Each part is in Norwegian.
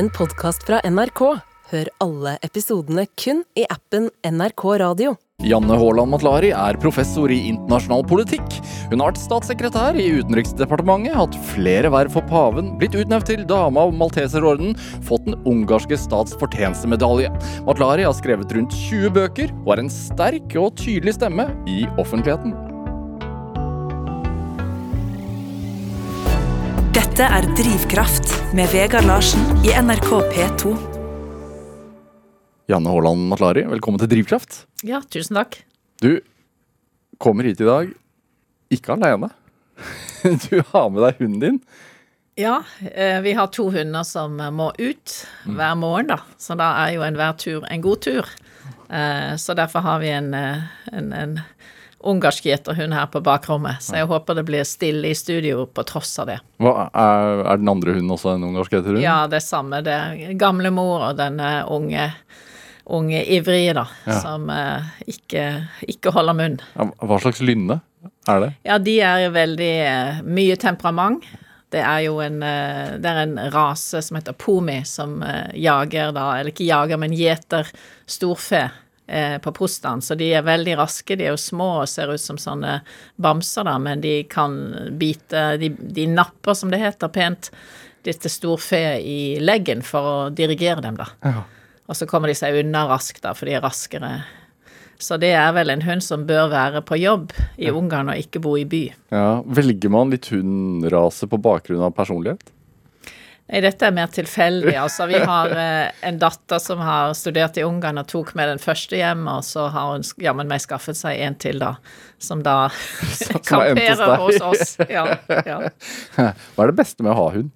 en podkast fra NRK. Hør alle episodene kun i appen NRK Radio. Janne Haaland Matlari er professor i internasjonal politikk. Hun har vært statssekretær i Utenriksdepartementet, hatt flere verv for paven, blitt utnevnt til dame av Malteserorden, fått den ungarske stats fortjenestemedalje. Matlari har skrevet rundt 20 bøker, og er en sterk og tydelig stemme i offentligheten. Dette er Drivkraft med Vegard Larsen i NRK P2. Janne Haaland Matlari, velkommen til Drivkraft. Ja, tusen takk. Du kommer hit i dag ikke alene. Du har med deg hunden din. Ja, eh, vi har to hunder som må ut hver morgen, da. Så da er jo enhver tur en god tur. Eh, Så derfor har vi en, eh, en, en ungarsk gjeterhund her på bakrommet. Så jeg håper det blir stille i studio på tross av det. Hva, er, er den andre hunden også en ungarsk gjeterhund? Ja, det samme. Det er gamle mor og denne unge, unge ivrige, da. Ja. Som eh, ikke, ikke holder munn. Ja, Hva slags lynne er det? Ja, de er veldig eh, mye temperament. Det er jo en, eh, det er en rase som heter pomi, som eh, jager da, eller ikke jager, men gjeter storfe eh, på prostaen. Så de er veldig raske. De er jo små og ser ut som sånne bamser, da, men de kan bite De, de napper, som det heter pent, dette storfe i leggen for å dirigere dem, da. Ja. Og så kommer de seg unna raskt, da, for de er raskere. Så det er vel en hund som bør være på jobb i Ungarn og ikke bo i by. Ja, Velger man litt hundrase på bakgrunn av personlighet? Dette er mer tilfeldig. Altså, vi har eh, en datter som har studert i Ungarn og tok med den første hjem, og så har hun jammen meg skaffet seg en til, da, som da Som kamperer hos oss. Ja, ja. Hva er det beste med å ha hund?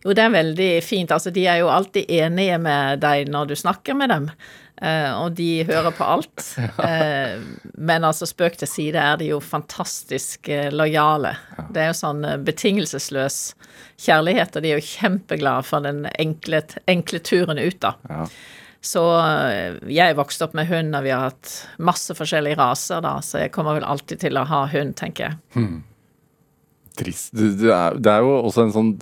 Jo, det er veldig fint. Altså, de er jo alltid enige med deg når du snakker med dem. Eh, og de hører på alt. Uh, men altså, spøk til side er de jo fantastisk uh, lojale. Det er jo sånn betingelsesløs kjærlighet, og de er jo kjempeglade for den enkle, enkle turen ut, da. Ja. Så jeg vokste opp med hund, og vi har hatt masse forskjellige raser, da, så jeg kommer vel alltid til å ha hund, tenker jeg. Trist. Det, det, er, det er jo også en sånn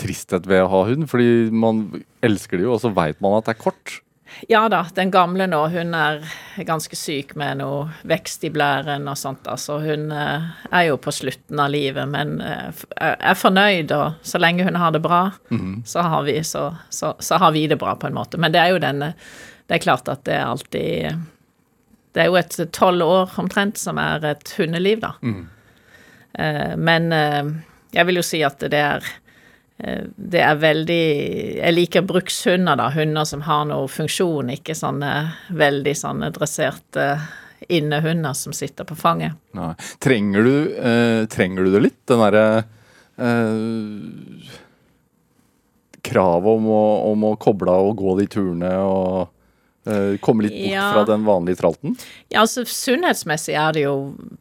tristhet ved å ha hund, fordi man elsker det jo, og så veit man at det er kort. Ja da, den gamle nå, hun er ganske syk med noe vekst i blæren og sånt, altså hun eh, er jo på slutten av livet, men eh, er er fornøyd, og så lenge hun har det bra, så, har vi, så, så, så har vi det bra på en måte. Men det er jo denne, det er klart at det er alltid, det er jo et tolv år omtrent som er et hundeliv da. Mm. men eh, jeg vil jo si at det er Eh, Det er veldig Jeg liker brukshunder, da. Hunder som har noe funksjon, ikke sånne veldig sånne dresserte innehunder som sitter på fanget. Nei. Trenger, du, eh, trenger du det litt? Den derre eh, Kravet om om å koble av og gå de turene og eh, komme litt bort Ja. fra den vanlige tralten? Ja, altså sunnhetsmessig er det jo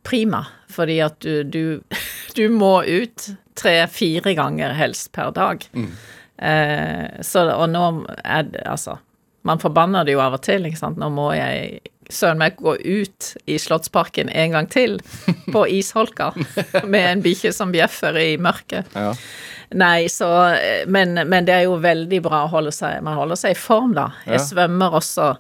prima, fordi at du, du, du må ut tre-fire ganger helst per dag. Eh, så, og nå er det altså Man forbanner det jo av og til, ikke sant. Nå må jeg søren meg gå ut i Slottsparken en gang til på isholka med en bikkje som bjeffer i mørket. Ja. Nei, så men, men det er jo veldig bra å holde seg Man holder seg i form, da. Jeg Ja. svømmer også.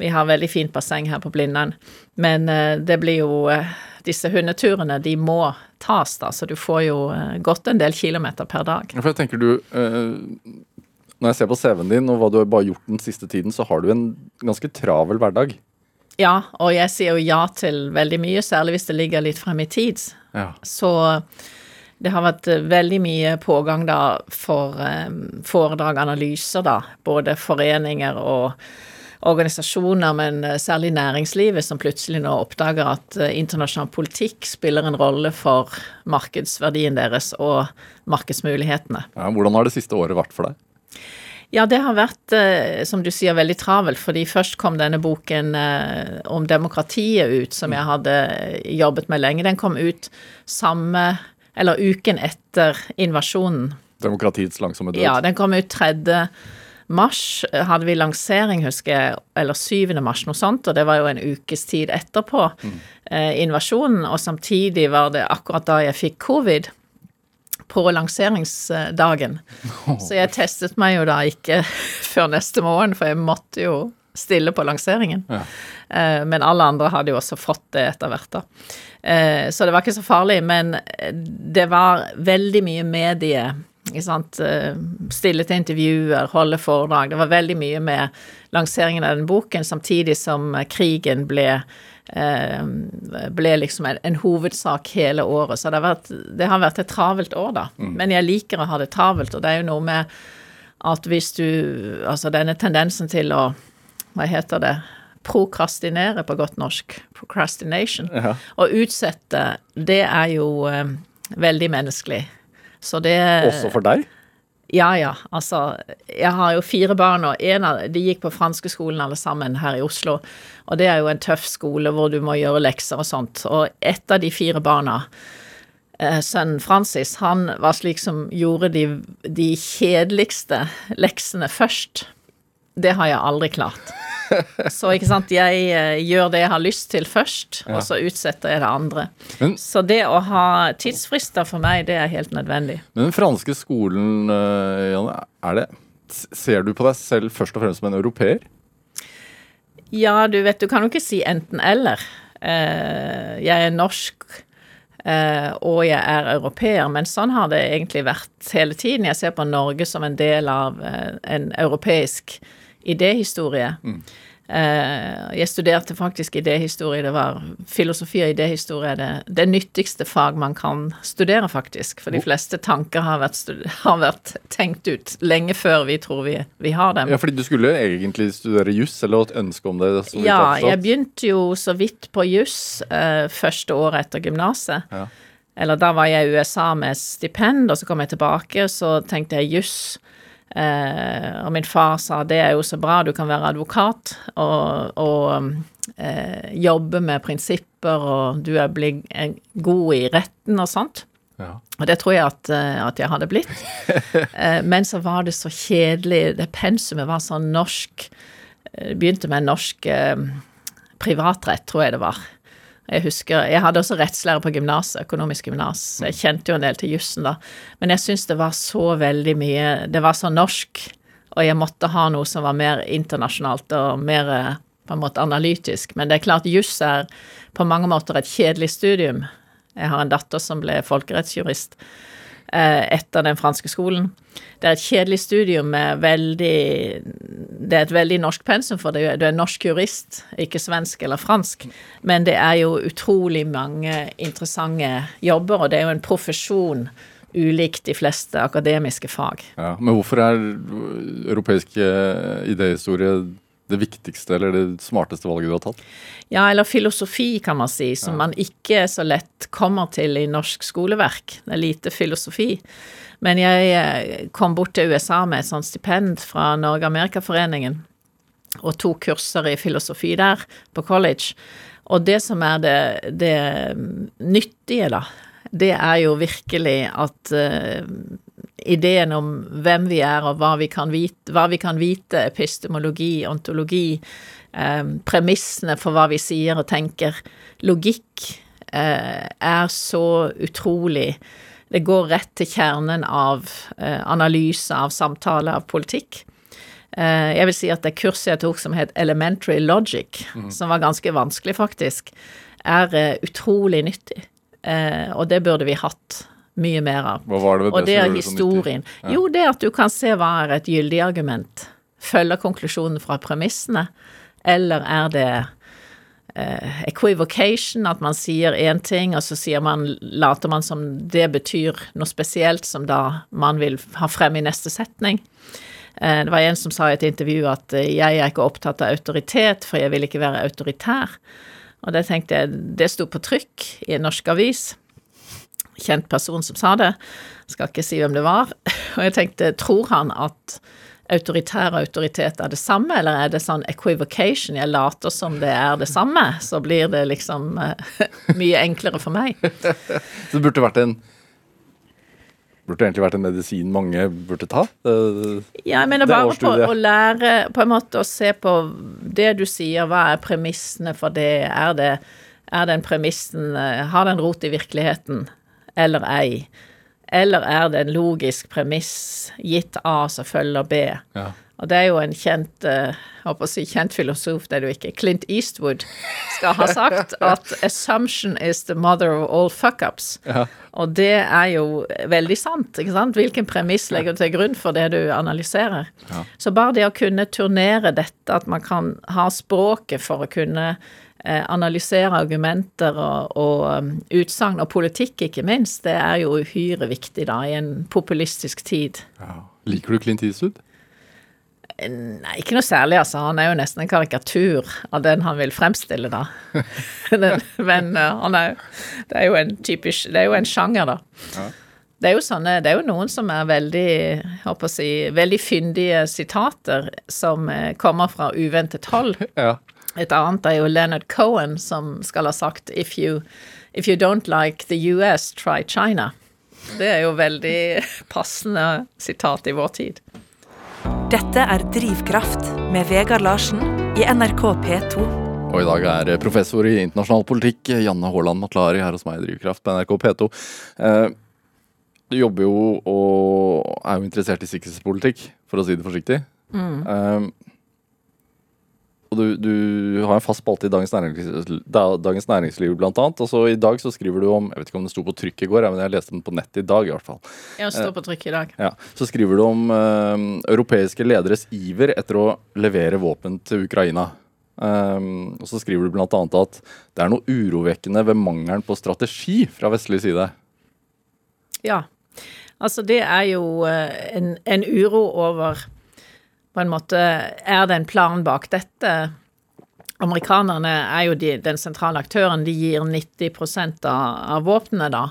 Vi har veldig fint basseng her på Blindern. Men eh, det blir jo eh, Disse hundeturene, de må tas, da. Så du får jo eh, gått en del kilometer per dag. For jeg tenker du eh, Når jeg ser på CV-en din og hva du har bare gjort den siste tiden, så har du en ganske travel hverdag. Ja, og jeg sier jo ja til veldig mye, særlig hvis det ligger litt frem i tid. Ja. Så det har vært eh, veldig mye pågang da for foredrag, analyser, da. Både foreninger og organisasjoner, men eh, særlig næringslivet, som plutselig nå oppdager at eh, internasjonal politikk spiller en rolle for markedsverdien deres og markedsmulighetene. Ja, hvordan har det siste året vært for deg? Ja, det har vært, eh, som du sier, veldig travelt, fordi først kom denne boken om demokratiet ut, som jeg hadde jobbet med lenge. Den kom ut samme, eller uken etter invasjonen. Demokratiets langsomme død? Ja, den kom ut 3. mars, eh, hadde vi lansering, husker jeg, eller 7. mars, noe sånt, og det var jo en ukes tid etterpå eh, invasjonen, og samtidig var det akkurat da jeg fikk covid på lanseringsdagen. Så jeg testet meg jo da ikke før neste morgen, for jeg måtte jo stille på lanseringen. Ja. Eh, Men alle andre hadde jo også fått det etter hvert, da. Eh, Så det var ikke så farlig, men det var veldig mye medie. Sant? Eh, Stille til intervjuer, holde foredrag. Det var veldig mye med lanseringen av den boken, samtidig som eh, krigen ble eh, ble liksom en, en hovedsak hele året. Så det har, vært, det har vært et travelt år, da. Men jeg liker å ha det travelt, og det er jo noe med at hvis du Altså denne tendensen til å Hva heter det? Prokrastinere på godt norsk. Procrastination. Ja. Å utsette, det er jo veldig menneskelig. Så det Også for deg? ja, ja. Altså, jeg har jo fire barn, og en av de gikk på franske-skolen alle sammen her i Oslo. Og det er jo en tøff skole hvor du må gjøre lekser og sånt. Og ett av de fire barna, eh, sønnen Francis, han var slik som gjorde de, de kjedeligste leksene først. Det har jeg aldri klart. Så ikke sant, jeg eh, gjør det jeg har lyst til først, Ja. og så utsetter jeg det andre. Men- Så det å ha tidsfrister for meg, det er helt nødvendig. Men den franske skolen, eh, Janne, er det Ser du på deg selv først og fremst som en europeer? Ja, du vet, du kan jo ikke si enten-eller. Eh, jeg er norsk, Uh, og jeg er europeer, men sånn har det egentlig vært hele tiden. Jeg ser på Norge som en del av en europeisk idéhistorie. Eh, jeg studerte faktisk idéhistorie. Det var filosofi og idéhistorie er det, det nyttigste fag man kan studere, faktisk. For de fleste tanker har vært, har vært tenkt ut lenge før vi tror vi, vi har dem. Ja, fordi du skulle egentlig studere juss, eller et ønske om det? Ja, jeg begynte jo så vidt på juss eh, første året etter gymnaset. Ja. Eller da var jeg i USA med stipend, og så kom jeg tilbake, og så tenkte jeg juss. Eh, og min far sa det er jo så bra, du kan være advokat og, og eh, jobbe med prinsipper, og du er blitt god i retten og sånt. Ja. Og det tror jeg at, eh, at jeg hadde blitt. Eh, Men så var det så kjedelig. Det pensumet var sånn norsk eh, begynte med norsk eh, privatrett, tror jeg det var. Jeg husker, jeg hadde også rettslære på gymnaset, økonomisk gymnas, så jeg kjente jo en del til jussen da. Men jeg syns det var så veldig mye Det var så norsk, og jeg måtte ha noe som var mer internasjonalt og mer eh, på en måte analytisk. Men det er klart, juss er på mange måter et kjedelig studium. Jeg har en datter som ble folkerettsjurist etter den franske skolen. Det er et kjedelig studium med veldig Det er et veldig norsk pensum, for du er norsk jurist, ikke svensk eller fransk. Men det er jo utrolig mange interessante jobber, og det er jo en profesjon ulikt de fleste akademiske fag. Ja, men hvorfor er europeisk eh, idéhistorie det viktigste eller det smarteste valget du har tatt? Ja, eller filosofi, kan man si, som man ikke så lett kommer til i norsk skoleverk. Det er lite filosofi. Men jeg eh, kom bort til USA med et sånt stipend fra Norge-Amerika-foreningen, og tok kurser i filosofi der, på college. Og det som er det, det nyttige, da, det er jo virkelig at eh, ideen om hvem vi er og hva vi kan vite, vi kan vite epistemologi, ontologi, eh, premissene for hva vi sier og tenker, logikk, eh, er så utrolig Det går rett til kjernen av eh, analyse, av samtale, av politikk. Eh, jeg vil si at det kurset jeg tok som het Elementary Logic, som var ganske vanskelig, faktisk, er eh, utrolig nyttig. Eh, og det burde vi hatt mye mer av. Hva var det ved Og det, det er historien. Jo, det at du kan se hva er et gyldig argument. Følger konklusjonen fra premissene, eller er det eh, equivocation, at man sier én ting, og så sier man, later man som det betyr noe spesielt som da man vil ha frem i neste setning. Eh, det var en som sa i et intervju at eh, jeg er ikke opptatt av autoritet, for jeg vil ikke være autoritær. Og det tenkte jeg, det sto på trykk i en norsk avis kjent person som sa det. Skal ikke si hvem det var. Og jeg tenkte, tror han at autoritær autoritet er det samme, eller er det sånn equivocation, jeg later som det er det samme, så blir det liksom eh, mye enklere for meg. Så det burde vært en Burde egentlig vært en medisin mange burde ta? Uh, Ja, jeg mener er bare på å lære på en måte å se på det du sier, hva er premissene for det? Er det, er den premissen eh, Har den rot i virkeligheten eller ei? eller er det en logisk premiss gitt A, som følger B? Ja. Og det er jo en kjent, eh, jeg håper å si kjent filosof, det er det jo ikke, Clint Eastwood, skal ha sagt at 'assumption is the mother of all fuck-ups'. Ja. Og det er jo veldig sant, ikke sant? Hvilken premiss legger du til grunn for det du analyserer? Så bare det å kunne turnere dette, at man kan ha språket for å kunne analysere argumenter og, og um, utsagn, og politikk ikke minst, det er jo uhyre viktig da, i en populistisk tid. Ja. Liker du Clint Eastwood? Nei, ikke noe særlig, altså. Han er jo nesten en karikatur av den han vil fremstille, da. Men eh, han er Det er jo en typisk Det er jo en sjanger, da. Det er jo sånne Det er jo noen som er veldig håper å si, veldig fyndige sitater som eh, kommer fra uventet hold. Ja. Et annet er jo Leonard Cohen som skal ha sagt if you, if you don't like the US, try China. Det er jo veldig passende sitat i vår tid. Dette er Drivkraft med Vegard Larsen i NRK P2. Og i dag er professor i internasjonal politikk Janne Haaland Matlari her hos meg i Drivkraft på NRK P2. Eh, du jobber jo og er jo interessert i sikkerhetspolitikk, for å si det forsiktig. Eh, og du, du har en fast spalte i Dagens Næringsliv, Dagens Næringsliv blant annet. Og så i dag så skriver du om Jeg vet ikke om det sto på trykk i går, men jeg leste den på nettet i dag i hvert fall. Ja, står på trykk i dag. Ja, Så skriver du om eh, europeiske lederes iver etter å levere våpen til Ukraina. Um, og så skriver du bl.a. at det er noe urovekkende ved mangelen på strategi fra vestlig side. Ja. Altså, det er jo eh, en, en uro over På en måte Er det en plan bak dette? Amerikanerne er jo de, den sentrale aktøren. De gir 90 av, av våpnene, da.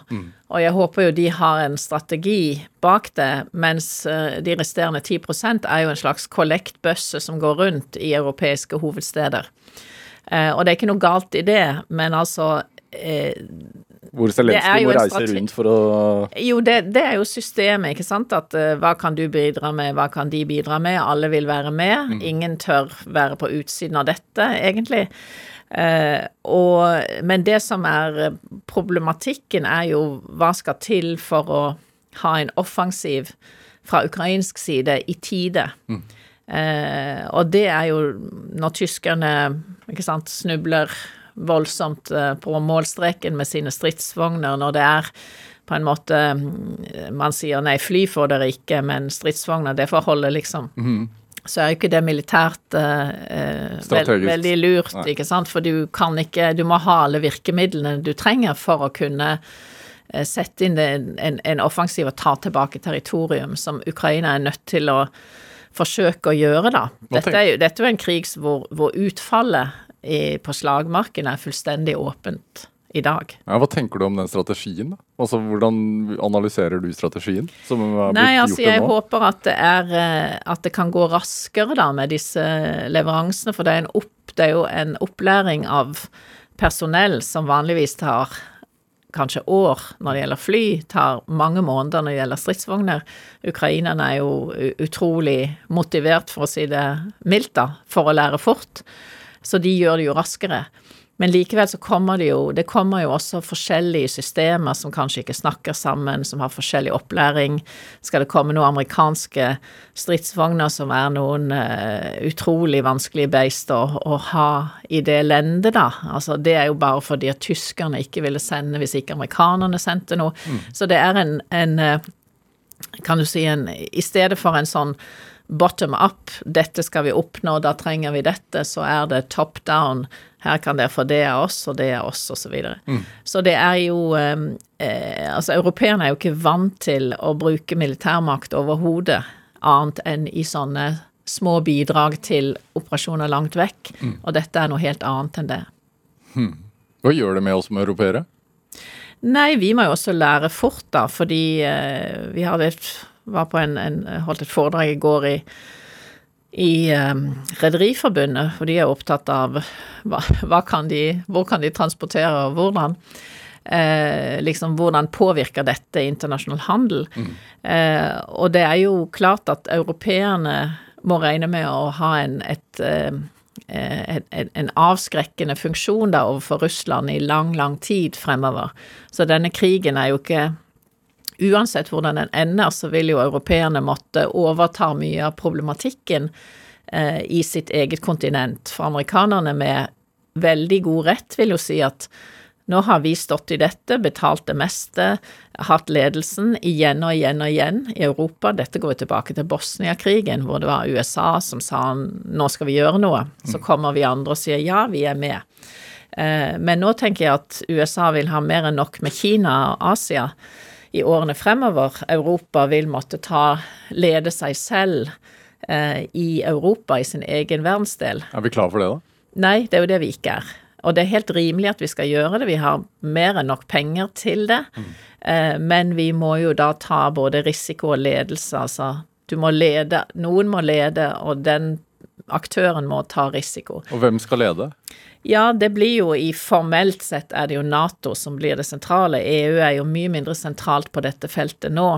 Og jeg håper jo de har en strategi bak det, mens eh, de resterende 10% er jo en slags kollektbøsse som går rundt i europeiske hovedsteder. Eh, og det er ikke noe galt i det, men altså eh, Hvor Det Zelenskyj må reise rundt for å Jo, det, det er jo systemet, ikke sant. At uh, hva kan du bidra med, hva kan de bidra med? Alle vil være med. Ingen tør være på utsiden av dette, egentlig. Uh, og, men det som er eh, problematikken, er jo hva skal til for å ha en offensiv fra ukrainsk side i tide. Eh, og det er jo når tyskerne ikke sant, snubler voldsomt eh, på målstreken med sine stridsvogner, når det er på en måte mm, Man sier nei, fly får dere ikke, men stridsvogner, det får holde, liksom. Så er jo ikke det militært eh, veld, veldig lurt, Nei. ikke sant, for du kan ikke Du må ha alle virkemidlene du trenger for å kunne eh, sette inn en, en, en offensiv og ta tilbake territorium, som Ukraina er nødt til å forsøke å gjøre, da. Dette er jo, dette er jo en krig hvor, hvor utfallet i, på slagmarken er fullstendig åpent i dag. ja, Hva tenker du om den strategien? da? Altså, Hvordan analyserer du strategien som er blitt Nei, altså gjort jeg nå? håper at det er eh, At det kan gå raskere da med disse leveransene, for det er, en opp, det er jo en opplæring av personell som vanligvis tar kanskje år når det gjelder fly, tar mange måneder når det gjelder stridsvogner. Ukrainerne er jo utrolig motivert, for å si det mildt, da, for å lære fort. Så de gjør det jo raskere. Men likevel så kommer det jo Det kommer jo også forskjellige systemer som kanskje ikke snakker sammen, som har forskjellig opplæring. Skal det komme noen amerikanske stridsvogner som er noen uh, utrolig vanskelige beist å, ha i det lendet, da? Altså, det er jo bare fordi at tyskerne ikke ville sende hvis ikke amerikanerne sendte noe. Så det er en, en eh, kan du si en I stedet for en sånn bottom up, dette skal vi oppnå, da trenger vi dette, så er det top down. Her kan dere få det av oss, og det av oss, og så videre. Så det er jo eh, eh, Altså, europeerne er jo ikke vant til å bruke militærmakt overhodet, annet enn i sånne små bidrag til operasjoner langt vekk. Og dette er noe helt annet enn det. Hva gjør det med oss som europeere? Nei, vi må jo også lære fort, da, fordi eh, vi har et, var på en, en holdt et foredrag i går i i um, Rederiforbundet, for de er opptatt av hva, hva kan de, hvor kan de transportere, og hvordan. Eh, liksom hvordan påvirker dette internasjonal handel? Eh, og det er jo klart at europeerne må regne med å ha en, et, eh, en, en- en avskrekkende funksjon da overfor Russland i lang, lang tid fremover. Så denne krigen er jo ikke uansett hvordan den ender, så vil jo europeerne måtte overta mye av problematikken eh, i sitt eget kontinent. For amerikanerne med veldig god rett vil jo si at nå har vi stått i dette, betalt det meste, hatt ledelsen igjen og igjen og igjen i Europa. Dette går jo tilbake til Bosnia-krigen, hvor det var USA som sa nå skal vi gjøre noe. Så kommer vi andre og sier ja, vi er med. Eh, men nå tenker jeg at USA vil ha mer enn nok med Kina og Asia i årene fremover. Europa vil måtte ta lede seg selv eh, i Europa, i sin egen verdensdel. Er vi klar for det, da? Nei, det er jo det vi ikke er. Og det er helt rimelig at vi skal gjøre det, vi har mer enn nok penger til det. Mm. Eh, men vi må jo da ta både risiko og ledelse, altså. Du må lede, noen må lede, og den aktøren må ta risiko. Og hvem skal lede? Ja, det blir jo i formelt sett er det jo Nato som blir det sentrale. EU er jo mye mindre sentralt på dette feltet nå,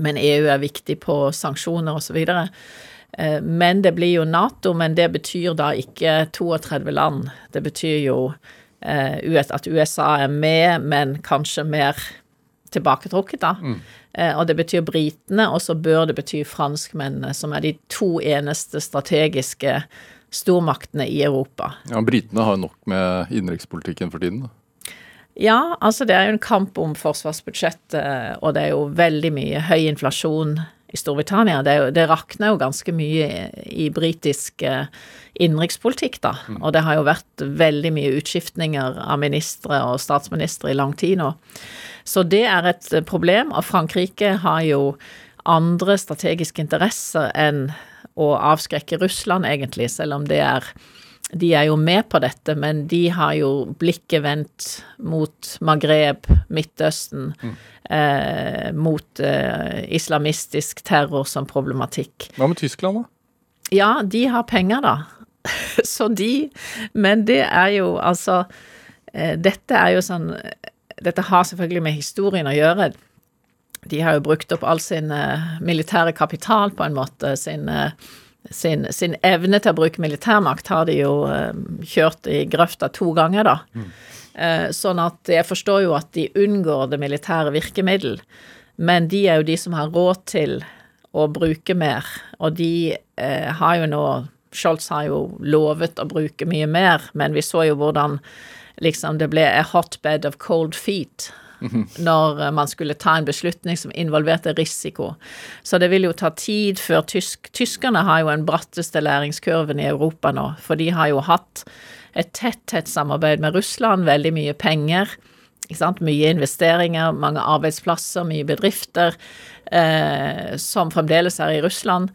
men EU er viktig på sanksjoner osv. Eh, men det blir jo Nato, men det betyr da ikke 32 land. Det betyr jo eh, at USA er med, men kanskje mer tilbaketrukket, da. Mm. Eh, og det betyr britene, og så bør det bety franskmennene, som er de to eneste strategiske stormaktene i Europa. Ja, Britene har jo nok med innenrikspolitikken for tiden, da. Ja, altså det er jo en kamp om forsvarsbudsjettet, og det er jo veldig mye høy inflasjon i Storbritannia. Det, det rakner jo ganske mye i, i britisk eh, innenrikspolitikk, da. Mm. Og det har jo vært veldig mye utskiftninger av ministre og statsministre i lang tid nå. Så det er et problem, og Frankrike har jo andre strategiske interesser enn å avskrekke Russland, egentlig, selv om det er de er jo med på dette, men de har jo blikket vendt mot Magreb, Midtøsten, mm. eh, mot eh, islamistisk terror som problematikk. Hva med Tyskland, da? Ja, de har penger, da. Så de Men det er jo altså eh, Dette er jo sånn Dette har selvfølgelig med historien å gjøre. De har jo brukt opp all sin eh, militære kapital, på en måte, sin eh, sin, sin, evne til å bruke militærmakt har de jo eh, kjørt i grøfta to ganger, da. Mm. Sånn at jeg forstår jo at de unngår det militære virkemiddel, men de er jo de som har råd til å bruke mer, og de har jo nå Scholz har jo lovet å bruke mye mer, men vi så jo hvordan liksom det ble a hotbed of cold feet når eh, man skulle ta en beslutning som involverte risiko. Så det vil jo ta tid før tysk Tyskerne har jo en bratteste læringskurven i Europa nå, for de har jo hatt et tett, tett samarbeid med Russland, veldig mye penger. Mye investeringer, mange arbeidsplasser, mye bedrifter eh, som fremdeles er i Russland.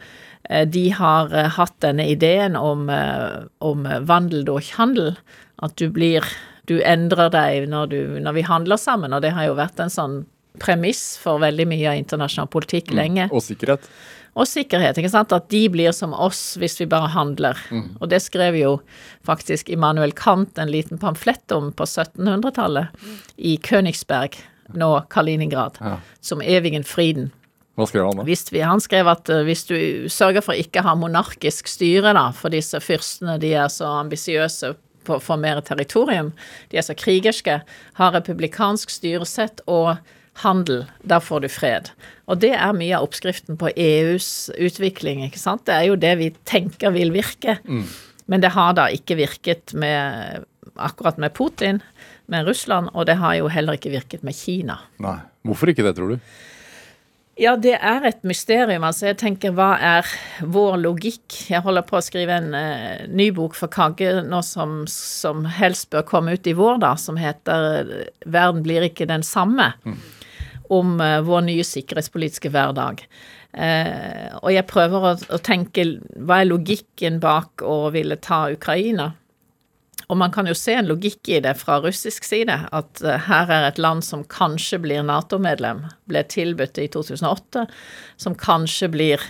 Eh, de har eh, hatt denne ideen om, eh, om vandel durch handel, at du blir du endrer deg når, du, når vi handler sammen, og det har jo vært en sånn premiss for veldig mye av internasjonal politikk mm. lenge. Og sikkerhet. Og sikkerhet, ikke sant. At de blir som oss hvis vi bare handler. Mm. Og det skrev jo faktisk Immanuel Kant en liten pamflett om på 1700-tallet i Königsberg, nå Kaliningrad, ja. som evigen friden. Hva skrev han da? Vi, han skrev at uh, hvis du sørger for å ikke ha monarkisk styre, da, for disse fyrstene de er så ambisiøse for mer territorium. De er så krigerske. Har republikansk styresett og handel. Da får du fred. Og det er mye av oppskriften på EUs utvikling, ikke sant. Det er jo det vi tenker vil virke. Mm. Men det har da ikke virket med akkurat med Putin, med Russland, og det har jo heller ikke virket med Kina. Nei. Hvorfor ikke det, tror du? Ja, det er et mysterium. Altså, jeg tenker, hva er vår logikk? Jeg holder på å skrive en uh, ny bok for Kagge nå som, som, helst bør komme ut i vår, da, som heter 'Verden blir ikke den samme'. Mm. Om uh, vår nye sikkerhetspolitiske hverdag. Uh, og jeg prøver å, å tenke hva er logikken bak å ville ta Ukraina? Og man kan jo se en logikk i det fra russisk side, at eh, her er et land som kanskje blir Nato-medlem, ble tilbudt i 2008, som kanskje blir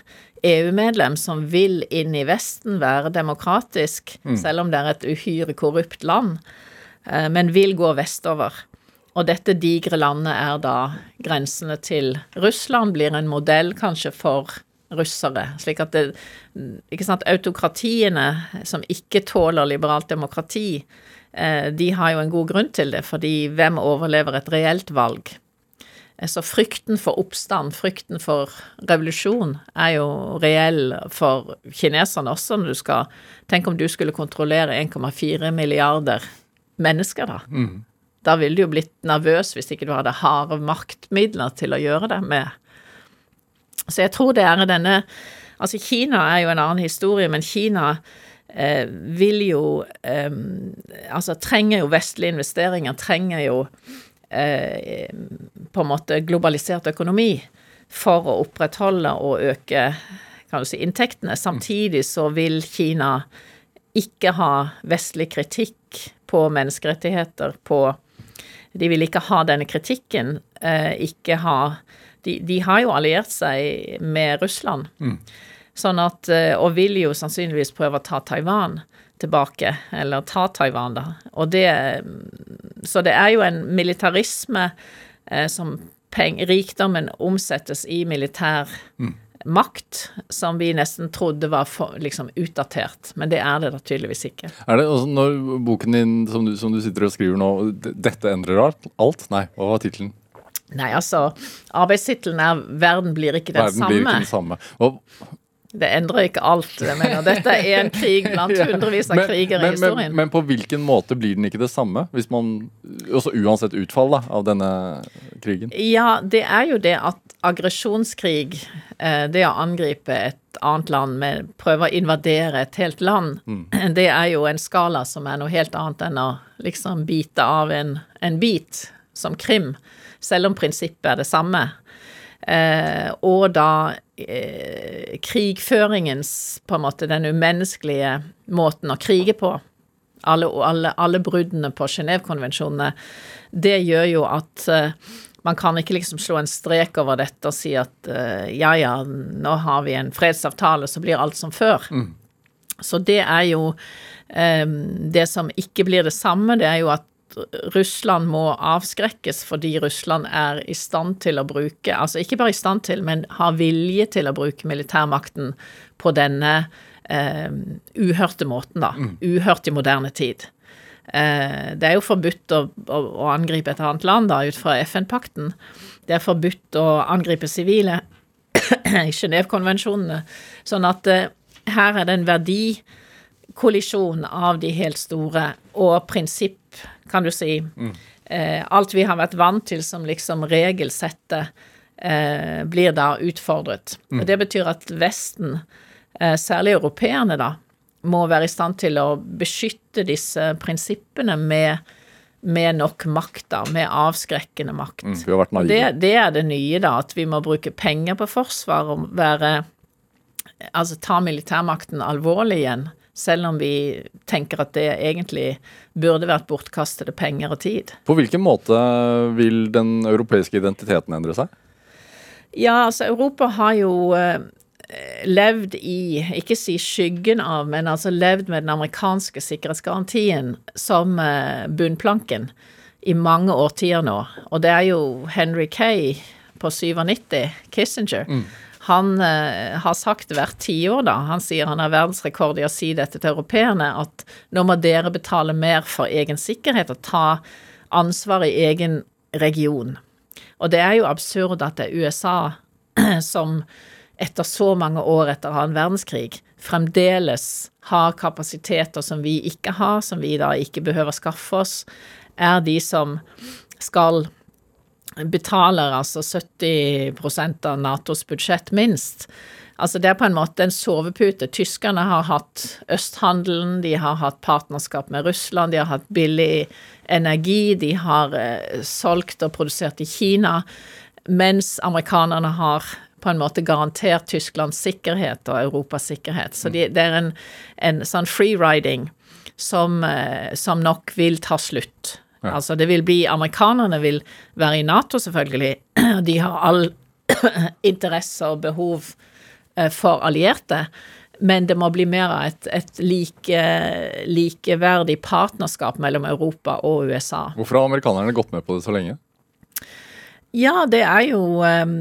EU-medlem, som vil inn i Vesten, være demokratisk, mm. selv om det er et uhyre korrupt land, eh, men vil gå vestover. Og dette digre landet er da grensene til Russland, blir en modell kanskje for russere. Slik at det Ikke sant, autokratiene som ikke tåler liberalt demokrati, eh, de har jo en god grunn til det, fordi hvem overlever et reelt valg? Eh, Så frykten for oppstand, frykten for revolusjon, er jo reell for kineserne også, når du skal Tenk om du skulle kontrollere 1,4 milliarder mennesker, da. Da ville du jo blitt nervøs hvis ikke du hadde harde maktmidler til å gjøre det med. Så jeg tror det er denne Altså, Kina er jo en annen historie, men Kina eh, vil jo eh, Altså trenger jo vestlige investeringer, trenger jo eh, på en måte globalisert økonomi for å opprettholde og øke kan du si, inntektene. Samtidig så vil Kina ikke ha vestlig kritikk på menneskerettigheter, på De vil ikke ha denne kritikken, eh, ikke ha de, de har jo alliert seg med Russland. Sånn at, eh, og vil jo sannsynligvis prøve å ta Taiwan tilbake, eller ta Taiwan, da. Og det Så det er jo en militarisme eh, som peng, rikdommen omsettes i militær makt, som vi nesten trodde var for, liksom utdatert. Men det er det da tydeligvis ikke. Er det også når boken din som du, som du sitter og skriver nå, 'Dette endrer alt? Nei, hva var tittelen? Nei, altså, arbeidstittelen er 'Verden blir ikke den Verden samme'. blir ikke den samme. Og, Det endrer ikke alt. Jeg mener, dette er en krig blant hundrevis av men, i historien. Men, men på hvilken måte blir den ikke det samme? Hvis man, også Uansett utfall da, av denne krigen. Ja, det er jo det at aggresjonskrig, eh, det å angripe et annet land med prøve å invadere et helt land, det er jo en skala som er noe helt annet enn å liksom bite av en, en bit, som Krim, selv om prinsippet er det samme. Eh, og da eh, krigføringens, på en måte, den umenneskelige måten å krige på, alle, alle, alle bruddene på Genévekonvensjonene, det gjør jo at eh, man kan ikke liksom slå en strek over dette og si at eh, ja, ja, nå har vi en fredsavtale, så blir alt som før. Så det er jo eh, Det som ikke blir det samme, det er jo at Russland må avskrekkes fordi Russland er i stand til å bruke Altså ikke bare i stand til, men har vilje til å bruke militærmakten på denne eh, uhørte måten, da. Uhørt i moderne tid. Eh, det er jo forbudt å, å, å angripe et annet land, da, ut fra FN-pakten. Det er forbudt å angripe sivile i Genévekonvensjonene. Sånn at eh, her er det en verdikollisjon av de helt store, og prinsipp, kan du si. Eh, alt vi har vært vant til som liksom regelsettet, eh, blir da utfordret. Og det betyr at Vesten, eh, særlig europeerne, da, må være i stand til å beskytte disse prinsippene med, med nok makt, da, med avskrekkende makt. Mm, vi har vært naive. Det, det er det nye, da, at vi må bruke penger på forsvar og være Altså ta militærmakten alvorlig igjen, selv om vi tenker at det egentlig burde vært bortkastede penger og tid. På hvilken måte vil den europeiske identiteten endre seg? Ja, altså Europa har jo eh, levd i, ikke si skyggen av, men altså levd med den amerikanske sikkerhetsgarantien som eh, bunnplanken i mange årtier nå. Og det er jo Henry Kay på 97, Kissinger. Han eh, har sagt hvert tiår, da, han sier han har verdensrekord i å si dette til europeerne, at nå må dere betale mer for egen sikkerhet og ta ansvar i egen region. Og det er jo absurd at det er USA som etter så mange år etter annen verdenskrig fremdeles har kapasiteter som vi ikke har, som vi da ikke behøver skaffe oss, er de som skal betaler altså 70% av Natos budsjett minst. Altså det er på en måte en sovepute. Tyskerne har hatt østhandelen, de har hatt partnerskap med Russland, de har hatt billig energi, de har eh, solgt og produsert i Kina, mens amerikanerne har på en måte garantert Tysklands sikkerhet og Europas sikkerhet. Så de, det er en, en sånn freeriding som, eh, som nok vil ta slutt. Altså det vil bli Amerikanerne vil være i Nato, selvfølgelig. De har all interesse og behov eh, for allierte. Men det må bli mer av et, et like, likeverdig partnerskap mellom Europa og USA. Hvorfor har amerikanerne gått med på det så lenge? Ja, det er jo um,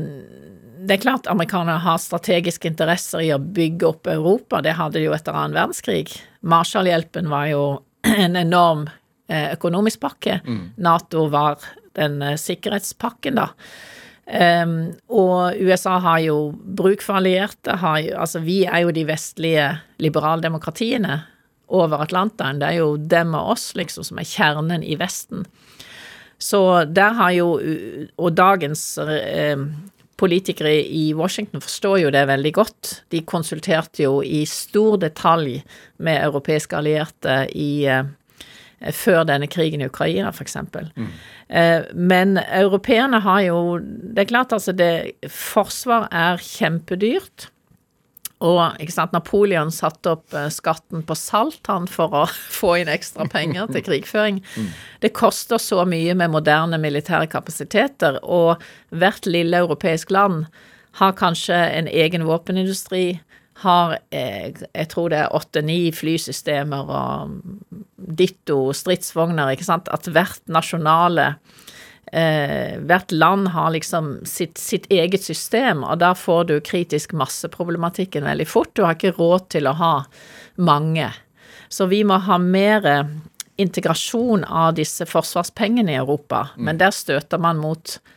Det er klart amerikanerne har strategiske interesser i å bygge opp Europa. Det hadde de jo etter annen verdenskrig. Marshallhjelpen var jo en enorm økonomisk pakke. Nato var den eh, sikkerhetspakken, da. Um, og USA har jo bruk for allierte. Har, altså, vi er jo de vestlige liberaldemokratiene over Atlanteren. Det er jo dem og oss, liksom, som er kjernen i Vesten. Så der har jo Og dagens eh, politikere i Washington forstår jo det veldig godt. De konsulterte jo i stor detalj med europeiske allierte i eh, før denne krigen i Ukraina, f.eks. Mm. Eh, men europeerne har jo Det er klart, altså det Forsvar er kjempedyrt. Og ikke sant, Napoleon satte opp eh, skatten på salt han for å få inn ekstra penger til krigføring. Mm. Det koster så mye med moderne militære kapasiteter, og hvert lille europeisk land har kanskje en egen våpenindustri, har eh, jeg tror det er åtte-ni flysystemer og ditto stridsvogner, ikke sant, at hvert nasjonale eh, Hvert land har liksom sitt, sitt, eget system, og da får du kritisk masseproblematikken veldig fort. Du har ikke råd til å ha mange. Så vi må ha mer integrasjon av disse forsvarspengene i Europa, mm. men der støter man mot eh,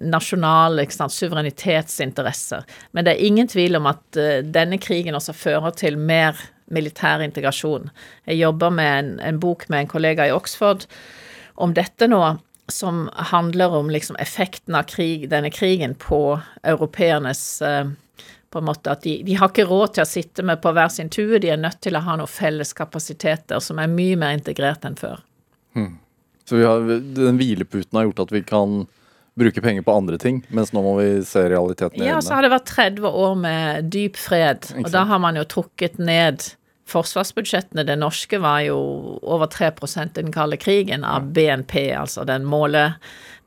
nasjonale sant, suverenitetsinteresser. Men det er ingen tvil om at uh, denne krigen også fører til mer militær integrasjon. Jeg jobber med en, en, bok med en kollega i Oxford om dette nå, som handler om liksom effekten av krig, denne krigen på europeernes uh, på en måte at de, de, har ikke råd til å sitte med på hver sin tue, de er nødt til å ha noen felles kapasiteter som er mye mer integrert enn før. Hmm. Så har, den hvileputen har gjort at vi kan bruke penger på andre ting, mens nå må vi se realiteten i Ja, så har det vært 30 år med dyp fred, og da har man jo trukket ned forsvarsbudsjettene. Det norske var jo over 3% i den kalde krigen av BNP, altså den målet,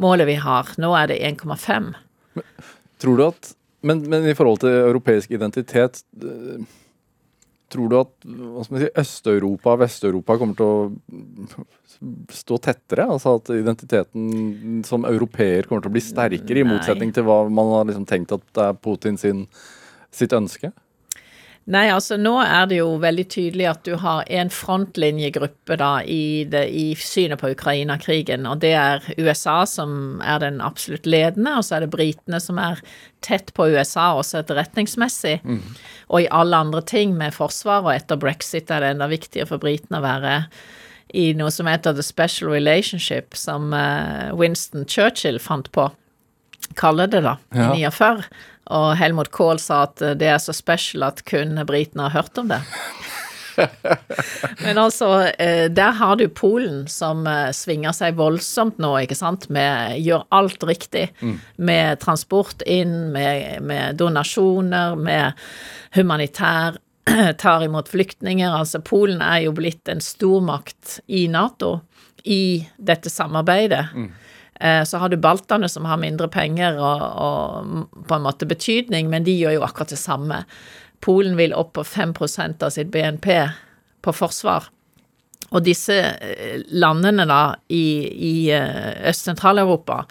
målet vi har. Nå er det 1,5. Tror du at men, men, i forhold til europeisk identitet eh, Tror du at hva skal man si, Øst-Europa og Vest-Europa kommer til å stå tettere? Altså at identiteten som europeer kommer til å bli sterkere, i motsetning til hva man har liksom tenkt at det er Putin sin, sitt ønske? Nei, altså nå er det jo veldig tydelig at du har en frontlinjegruppe da i, det, i synet på Ukraina-krigen, og det er USA som er den absolutt ledende, og så er det britene som er tett på USA også etterretningsmessig, mm. og i alle andre ting med forsvar, og etter brexit er det enda viktigere for britene å være i noe som heter The Special Relationship, som eh, Winston Churchill fant på, kaller det da, i ja. 49. Og Helmut Kohl sa at det er så special at kun britene har hørt om det. Men altså, eh, der har du Polen som eh, svinger seg voldsomt nå, ikke sant, med gjør alt riktig. Mm. Med transport inn, med, med donasjoner, med humanitær tar imot flyktninger. Altså, Polen er jo blitt en stormakt i Nato i dette samarbeidet. Mm. Eh, så har du baltene som har mindre penger og, og, på en måte betydning, men de gjør jo akkurat det samme. Polen vil opp på 5 av sitt BNP på forsvar. Og disse eh, landene da i, i eh, Øst-Sentral-Europa,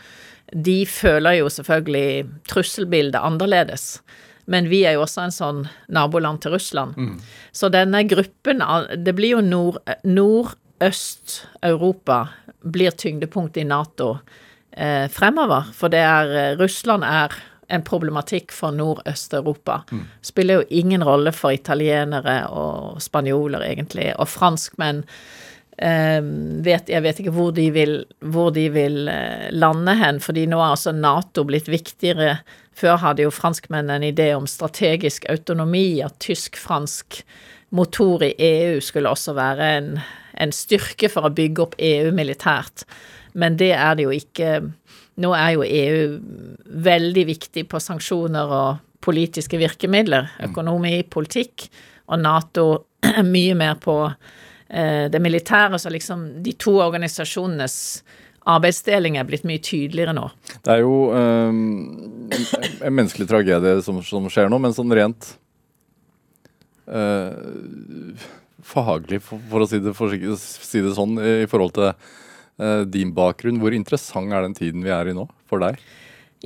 de føler jo selvfølgelig trusselbildet annerledes. Men vi er jo også en sånn naboland til Russland. Mm. Så denne gruppen Det blir jo nord-øst-Europa blir tyngdepunktet i Nato eh, fremover. For det er eh, Russland er en problematikk for Nordøst-Europa. Mm. Spiller jo ingen rolle for italienere og spanjoler, egentlig. Og franskmenn eh, vet, Jeg vet ikke hvor de vil, hvor de vil eh, lande hen, fordi nå er altså Nato blitt viktigere. Før hadde jo franskmennene en idé om strategisk autonomi, at tysk-fransk motor i EU skulle også være en, en styrke for å bygge opp EU militært. Men det er det jo ikke. Nå er jo EU veldig viktig på sanksjoner og politiske virkemidler, mm. økonomi, politikk, og Nato mye mer på eh, det militære. Så liksom de to organisasjonenes arbeidsdeling er blitt mye tydeligere nå. Det er jo eh, en, en, menneskelig tragedie som, som, skjer nå, men sånn rent uh, faglig, for, for, å si det, for, si det sånn, i forhold til eh, din bakgrunn. Hvor interessant er den tiden vi er i nå, for deg?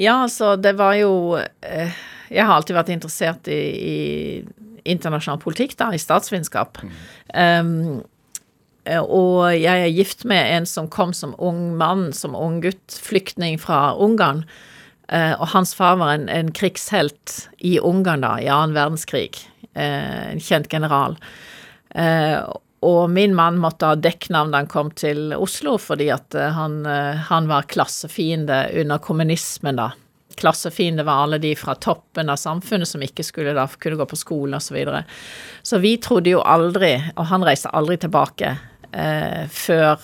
Ja, altså, det var jo eh, Jeg har alltid vært interessert i, i internasjonal politikk, da, i statsvitenskap. Mm. Um, eh, og jeg er gift med en som kom som ung mann, som ung gutt, flyktning fra Ungarn. Eh, og hans far var en, en krigshelt i Ungarn da, i annen verdenskrig. Eh, en kjent general. Eh, og min mann måtte ha dekknavn da han kom til Oslo, fordi at eh, han, han var klassefiende under kommunismen, da. Klassefiende var alle de fra toppen av samfunnet som ikke skulle da kunne gå på skole osv. Så, videre. så vi trodde jo aldri, og han reiste aldri tilbake eh, før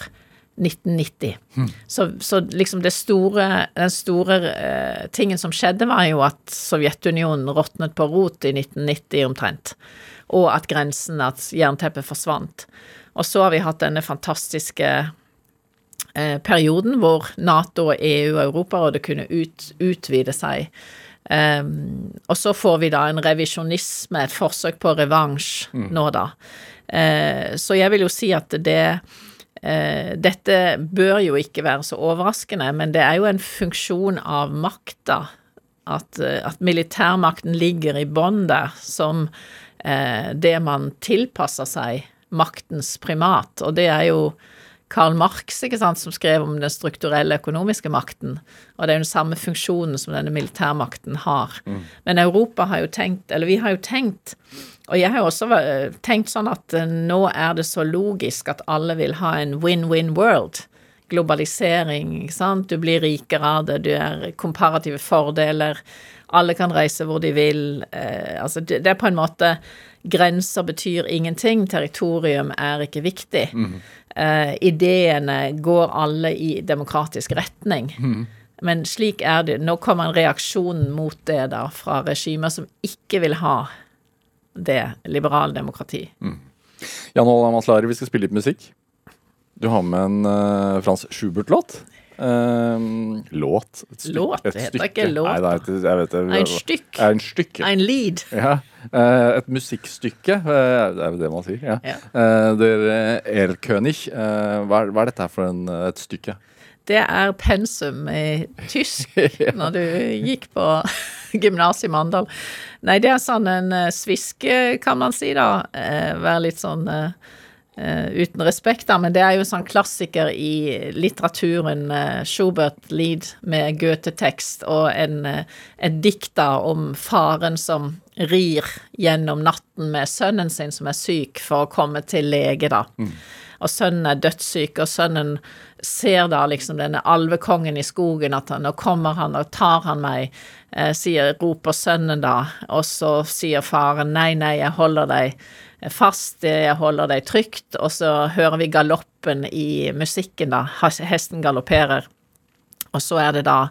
1990. Mm. Så, så, liksom det store, den store uh, tingen som skjedde, var jo at Sovjetunionen råtnet på rot i 1990 omtrent og at grensen, at jernteppet forsvant. Og så har vi hatt denne fantastiske eh, perioden hvor Nato EU og Europarådet kunne ut, utvide seg. Um, og så får vi da en revisjonisme, et forsøk på revansj mm. nå, da. Uh, så jeg vil jo si at det uh, Dette bør jo ikke være så overraskende, men det er jo en funksjon av makta. At, uh, at militærmakten ligger i bånn der, som eh, det man tilpasser seg maktens primat, og det er jo Karl Marx ikke sant, som skrev om den strukturelle økonomiske makten, og det er jo den samme funksjonen som denne militærmakten har. Mm. Men Europa har jo tenkt, eller vi har jo tenkt, og jeg har jo også tenkt sånn at eh, nå er det så logisk at alle vil ha en win-win world. Globalisering, ikke sant, du blir rikere av det, du er komparative fordeler alle kan reise hvor de vil. Eh, altså det, det, er på en måte Grenser betyr ingenting, territorium er ikke viktig. Mm. Uh, ideene går alle i demokratisk retning. Mm. Men slik er det. Nå kommer en reaksjon mot det da fra regimer som ikke vil ha det, liberaldemokrati. Mm. Jan Olav Maslari, vi skal spille litt musikk. Du har med en uh, Frans Schubert-låt. Um, låt. Et stykke, låt? Det heter ikke låt. Nei, det er, jeg vet det. En stykk. En stykke. En lead. Ja. Uh, et musikkstykke, uh, det er jo det man sier. Ja. ja. Uh, Der Erkönig. Hva, hva, er dette for en, et stykke? Det er pensum i tysk ja. når du gikk på gymnaset i Mandal. Nei, det er sånn en sviske, kan man si, da. Være litt sånn Uh, uten respekt, da, men det er jo en sånn klassiker i litteraturen. Uh, Schubert Lied med Goethe-tekst og en, uh, et dikt da om faren som rir gjennom natten med sønnen sin som er syk, for å komme til lege, da. Mm. Og sønnen er dødssyk, og sønnen ser da liksom denne alvekongen i skogen, at han, nå kommer han og tar han meg, sier, roper sønnen da, og så sier faren nei, nei, jeg holder deg fast, jeg holder deg trygt, og så hører vi galoppen i musikken, da. Hesten galopperer. Og så er det da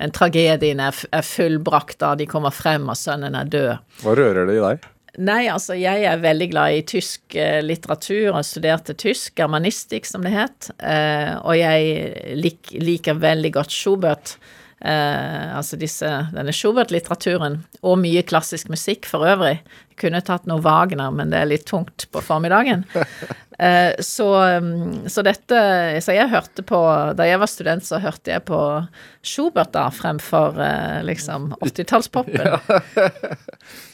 en Tragedien er, er fullbrakt da de kommer frem, og sønnen er død. Hva rører det i deg? Nei, altså jeg er veldig glad i tysk eh, litteratur og studerte tysk, germanistikk som det het, eh, og jeg lik, liker veldig godt Schubert. Eh, altså disse, denne Schubert-litteraturen, og mye klassisk musikk for øvrig. Kunne tatt noe Wagner, men det er litt tungt på formiddagen. Eh, så, mm, så, dette Så jeg hørte på Da jeg var student, så hørte jeg på Schubert da, fremfor eh, liksom 80-tallspopen.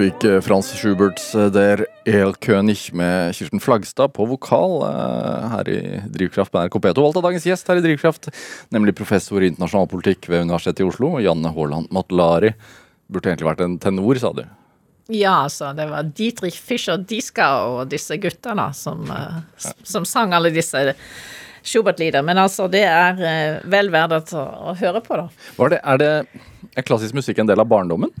fikk eh, Frans Schuberts eh, Der Elkönig med Kirsten Flagstad på vokal eh, her i Drivkraft med NRK P2. Valgt av dagens gjest her i Drivkraft, nemlig professor i internasjonal politikk ved Universitetet i Oslo, Janne Haaland Matlari. Burde egentlig vært en tenor, sa du. Ja, altså, det var Dietrich Fischer Diska og disse guttene som, som sang alle disse Schubert-lieder. Men altså, det er vel verdt å, å høre på, da. Det, er, det, er klassisk musikk en del av barndommen?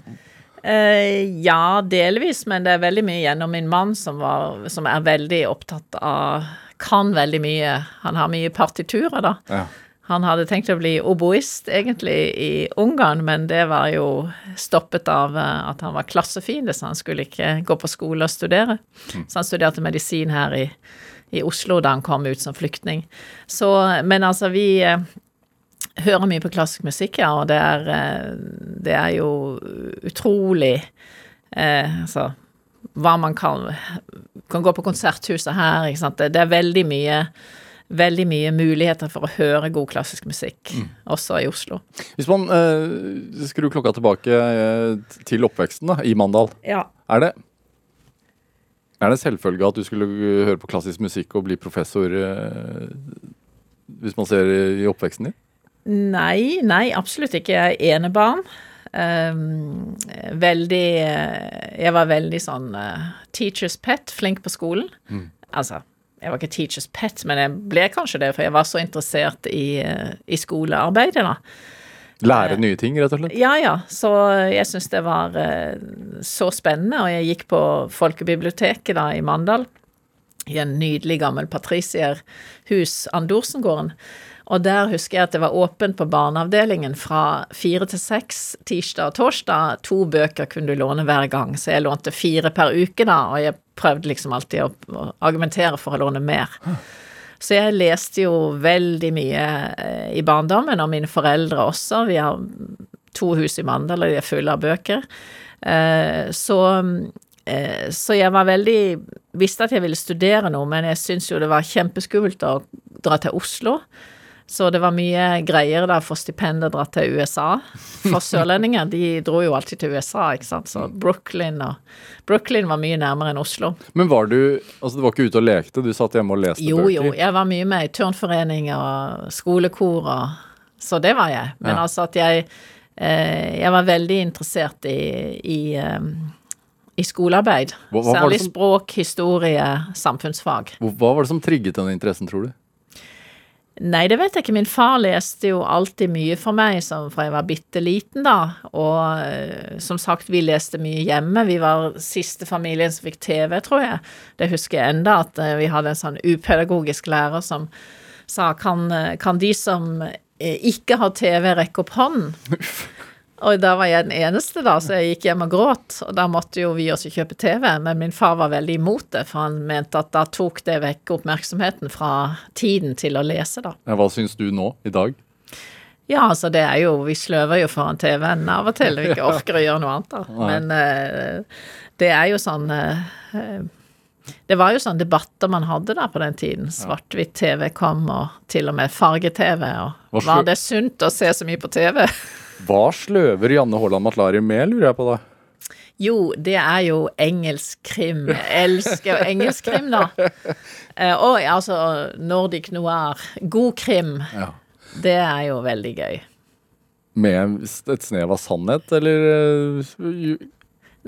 Eh, ja, delvis, men det er veldig mye gjennom min mann som, var, som er veldig opptatt av Kan veldig mye. Han har mye partiturer, da. Ja. Han hadde tenkt å bli oboist egentlig i Ungarn, men det var jo stoppet av eh, at han var klassefiende, så han skulle ikke gå på skole og studere. Så han studerte medisin her i, i Oslo da han kom ut som flyktning. Så, men altså, vi eh, hører mye på klassisk musikk, ja, og det er, eh, det er jo utrolig eh, Altså hva man kan Kan gå på konserthuset her, ikke sant. Det, det er veldig mye Veldig mye muligheter for å høre god klassisk musikk, også i Oslo. Hvis man eh, skrur klokka tilbake eh, til oppveksten da, i Mandal, Ja. er det er det selvfølge at du skulle høre på klassisk musikk og bli professor eh, hvis man ser i oppveksten din? Nei, nei, absolutt ikke. Jeg er enebarn. Um, veldig eh, Jeg var veldig sånn uh, teacher's pet, flink på skolen. Altså, jeg var ikke teacher's pet, men jeg ble kanskje det, for jeg var så interessert i, uh, i skolearbeidet, da. Lære nye ting, rett og slett? Ja, ja. Så jeg syns det var uh, så spennende, og jeg gikk på folkebiblioteket da i Mandal, i en nydelig gammel patricierhus, Andorsengården. Og der husker jeg at det var åpent på barneavdelingen fra fire til seks tirsdag og torsdag. To bøker kunne du låne hver gang, så jeg lånte fire per uke da, og jeg prøvde liksom alltid å, argumentere for å låne mer. Så jeg leste jo veldig mye eh, i barndommen, og mine foreldre også. Vi har to hus i Mandal, og de er fulle av bøker. Eh, så, eh, så jeg var veldig Visste at jeg ville studere noe, men jeg syntes jo det var kjempeskummelt å dra til Oslo. Så det var mye greier da for stipend å dra til USA. For sørlendinger, de dro jo alltid til USA, ikke sant. Så Brooklyn og Brooklyn var mye nærmere enn Oslo. Men var du Altså, du var ikke ute og lekte, du satt hjemme og leste Jo, bøker? jo, jeg var mye med i turnforening og skolekor og Så det var jeg. Men Ja. altså at jeg eh, Jeg var veldig interessert i, i, eh, i skolearbeid. Hva- hva Særlig som- språk, historie, samfunnsfag. Hva var det som trigget den interessen, tror du? Nei, det vet jeg ikke. Min far leste jo alltid mye for meg fra jeg var bitte liten, da. Og eh, som sagt, vi leste mye hjemme. Vi var siste familien som fikk TV, tror jeg. Det husker jeg enda, at eh, vi hadde en sånn upedagogisk lærer som sa kan, eh, kan de som ikke har TV, rekke opp hånden? Og da var jeg den eneste, da, så jeg gikk hjem og gråt. Og da måtte jo vi også kjøpe TV, men min far var veldig imot det, for han mente at da tok det vekk oppmerksomheten fra tiden til å lese, da. Hva syns du nå, i dag? Ja, altså det er jo Vi sløver jo foran TV-en av og til og ikke orker å gjøre noe annet, da. Men eh, det er jo sånn eh, Det var jo sånn debatter man hadde da på den tiden. Svart-hvitt TV kom, og til og med farge-TV. Og var det sunt å se så mye på TV? Hva sløver Janne Haaland Matlari med, lurer jeg på da? Jo, det er jo engelsk krim. Jeg elsker engelsk krim, da. Eh, og altså Nordic noir. God krim. Ja. Det er jo veldig gøy. Med et snev av sannhet, eller eh,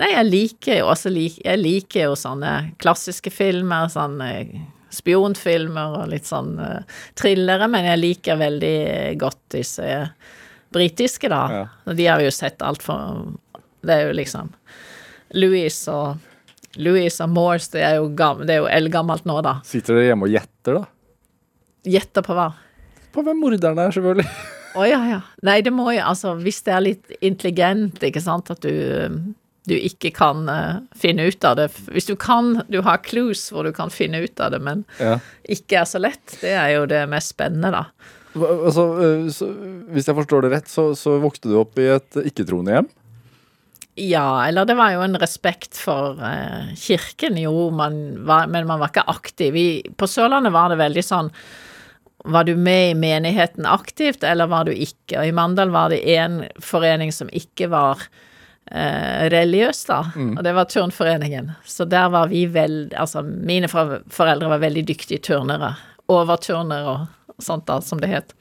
Nei, jeg liker jo også Jeg liker jo sånne klassiske filmer, sånne spionfilmer og litt sånn uh, thrillere, men jeg liker veldig godt disse britiske, da. Ja. Og de har vi jo sett altfor Det er jo liksom Louis og Louis og Morse, det er jo, gam, det er jo eldgammelt nå, da. Sitter dere hjemme og gjetter, da? Gjetter på hva? På hvem morderen er, selvfølgelig. Å ja, ja. Nei, det må jo Altså, hvis det er litt intelligent, ikke sant, at du du ikke kan uh, finne ut av det. Hvis du kan, du har clues hvor du kan finne ut av det, men Ja. ikke er så lett, det er jo det mest spennende, da. Altså, eh, så, hvis jeg forstår det rett, så, så vokste du opp i et ikke-troende hjem? Ja, eller det var jo en respekt for eh, kirken, jo, man var, men man var ikke aktiv. I, på Sørlandet var det veldig sånn Var du med i menigheten aktivt, eller var du ikke? Og i Mandal var det én forening som ikke var eh, religiøs, da. Og det var Turnforeningen. Så der var vi veldig Altså, mine foreldre var veldig dyktige turnere. Overturnere og sånt, da, som det het.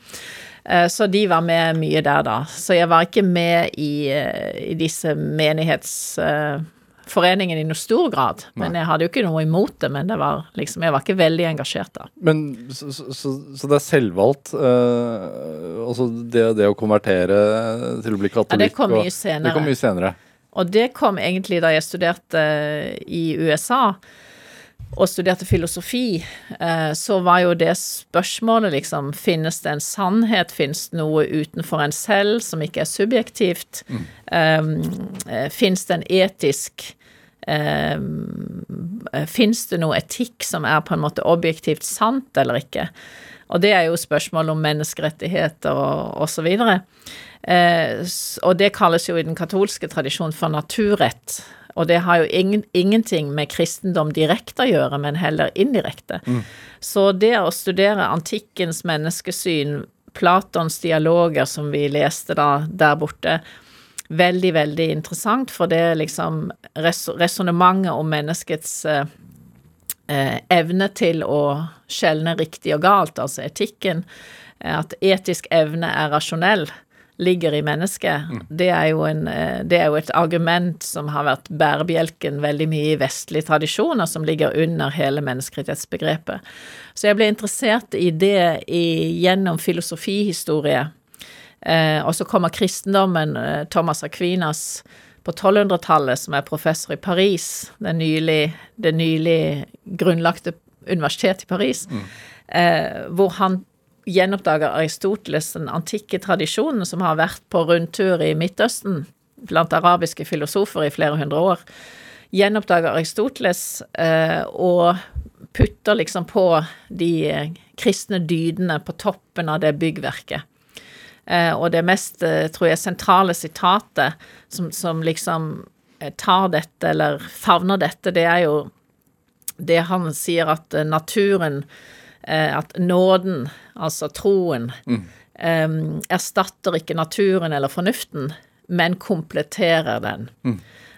Eh, Så de var med mye der, da. Så jeg var ikke med i, eh, i disse menighetsforeningene i noe stor grad. Men jeg hadde jo ikke noe imot det, men det var liksom Jeg var ikke veldig engasjert da. Men så, så, så, det er selvvalgt? eh, altså det, det å konvertere til å bli katolikk? Ja, det kom mye senere. Det kom mye senere. Og det kom egentlig da jeg studerte i USA og studerte filosofi, eh, så var jo det spørsmålet liksom Finnes det en sannhet? Finnes det noe utenfor en selv som ikke er subjektivt? Um, eh, Fins det en etisk um, Fins det noe etikk som er på en måte objektivt sant eller ikke? Og det er jo spørsmål om menneskerettigheter og, og så. Eh, og det kalles jo i den katolske tradisjonen for naturrett. Og det har jo ingen, ingenting med kristendom direkte å gjøre, men heller indirekte. Så det å studere antikkens menneskesyn, Platons dialoger som vi leste da der borte, veldig, veldig interessant, for det er liksom res resonnementet om menneskets eh, eh, evne til å skjelne riktig og galt, altså etikken, eh, at etisk evne er rasjonell, ligger i mennesket, det, er en, eh, det er jo et argument som har vært bærebjelken veldig mye i vestlige tradisjoner, som ligger under hele menneskerettighetsbegrepet. Så jeg ble interessert i det i, gjennom filosofihistorie. Eh, og så kommer kristendommen, eh, Thomas Aquinas, på 1200-tallet, som er professor i Paris, det nylig, det nylig grunnlagte universitetet i Paris, eh, hvor han gjenoppdager Aristoteles, den antikke tradisjonen som har vært på rundtur i Midtøsten blant arabiske filosofer i flere hundre år. Gjenoppdager Aristoteles eh, og putter liksom på de eh, kristne dydene på toppen av det byggverket. Eh, og det mest, eh, tror jeg, sentrale sitatet som, som liksom eh, tar dette, eller favner dette, det er jo det han sier at naturen At nåden, altså troen, eh, erstatter ikke naturen eller fornuften, men kompletterer den.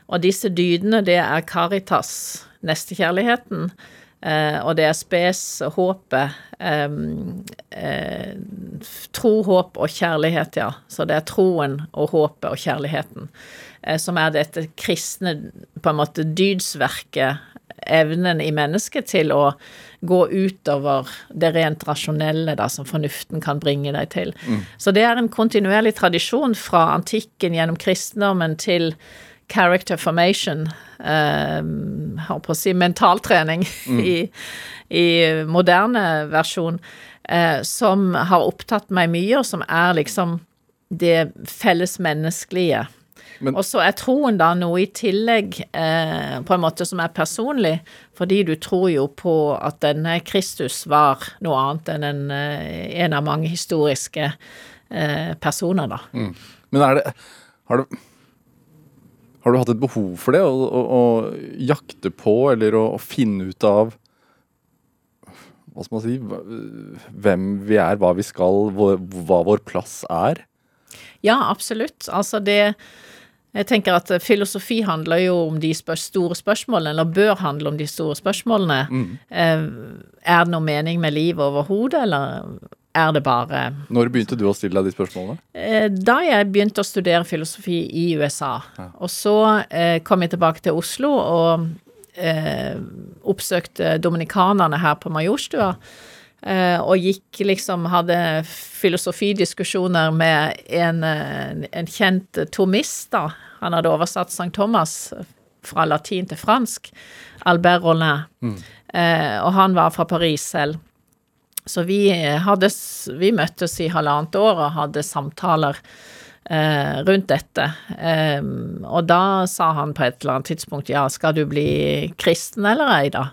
Og disse dydene, det er caritas, nestekjærligheten, eh, og det er spes, håpet, eh, eh, tro, håp og kjærlighet, ja. Så det er troen og håpet og kjærligheten eh, som er dette kristne, på en måte, dydsverket, evnen i mennesket til å gå utover det rent rasjonelle da, som fornuften kan bringe deg til. Så det er en kontinuerlig tradisjon fra antikken gjennom kristendommen til character formation, eh, holdt på å si mentaltrening i, i moderne versjon, eh, som har opptatt meg mye, og som er liksom det felles menneskelige. Men- og så er troen da noe i tillegg, eh, på en måte som er personlig, fordi du tror jo på at denne Kristus var noe annet enn en, eh, en av mange historiske eh, personer, da. Men er det Har du har du hatt et behov for det? Å, å, å jakte på, eller å, å finne ut av Hva skal man si Hvem vi er, hva vi skal, hva, hva vår plass er? Ja, absolutt. Altså det Jeg tenker at filosofi handler jo om de store spørsmålene, eller bør handle om de store spørsmålene. Mm. er det noe mening med livet overhodet, eller er det bare Når begynte du å stille deg de spørsmålene? Eh, Da jeg begynte å studere filosofi i USA, og så eh, kom jeg tilbake til Oslo og eh, oppsøkte dominikanerne her på Majorstua, eh, og gikk liksom Hadde filosofidiskusjoner med en, eh, en kjent tomist, da. Han hadde oversatt St. Thomas fra latin til fransk. Albert Rollin. Eh, og han var fra Paris selv. Så vi, hadde, vi møttes i halvannet år og hadde samtaler eh, rundt dette. Em, og da sa han på et eller annet tidspunkt ja, skal du bli kristen eller ei, da?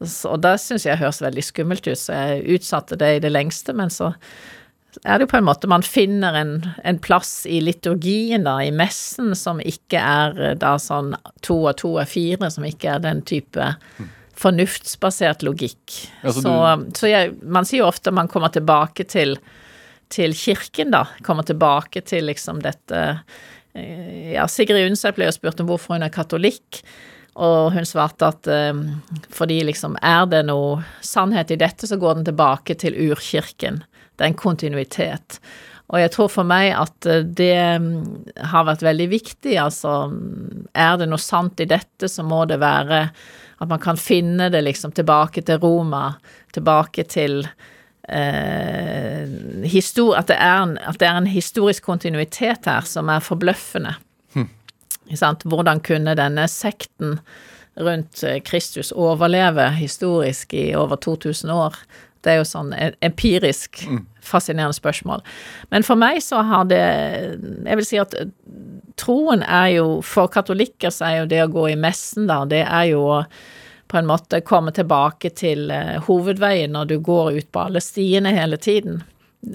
Og det syns jeg høres veldig skummelt ut, så jeg utsatte det i det lengste. Men så er det jo på en måte man finner en, en plass i liturgien, da, i messen, som ikke er eh, da sånn to og to er fire, som ikke er den type fornuftsbasert logikk. Altså, så så jeg, man sier jo ofte man kommer tilbake til, til kirken, da. Kommer tilbake til liksom dette eh, Ja, Sigrid Undset ble jo spurt om hvorfor hun er katolikk. Og hun svarte at um, fordi liksom er det noe sannhet i dette, så går den tilbake til urkirken. Det er en kontinuitet. Og jeg tror for meg at det har vært veldig viktig. Altså, er det noe sant i dette, så må det være at man kan finne det liksom tilbake til Roma, tilbake til eh, histor at, det en, at, det er en, historisk kontinuitet her som er forbløffende. Hm. Hvordan kunne denne sekten rundt eh, Kristus overleve historisk i over 2000 år? Det er jo sånn empirisk mm. fascinerende spørsmål. Men for meg så har det Jeg vil si at troen er jo For katolikker så er jo det å gå i messen, da, det er jo å på en måte komme tilbake til uh, hovedveien når du går ut på alle stiene hele tiden.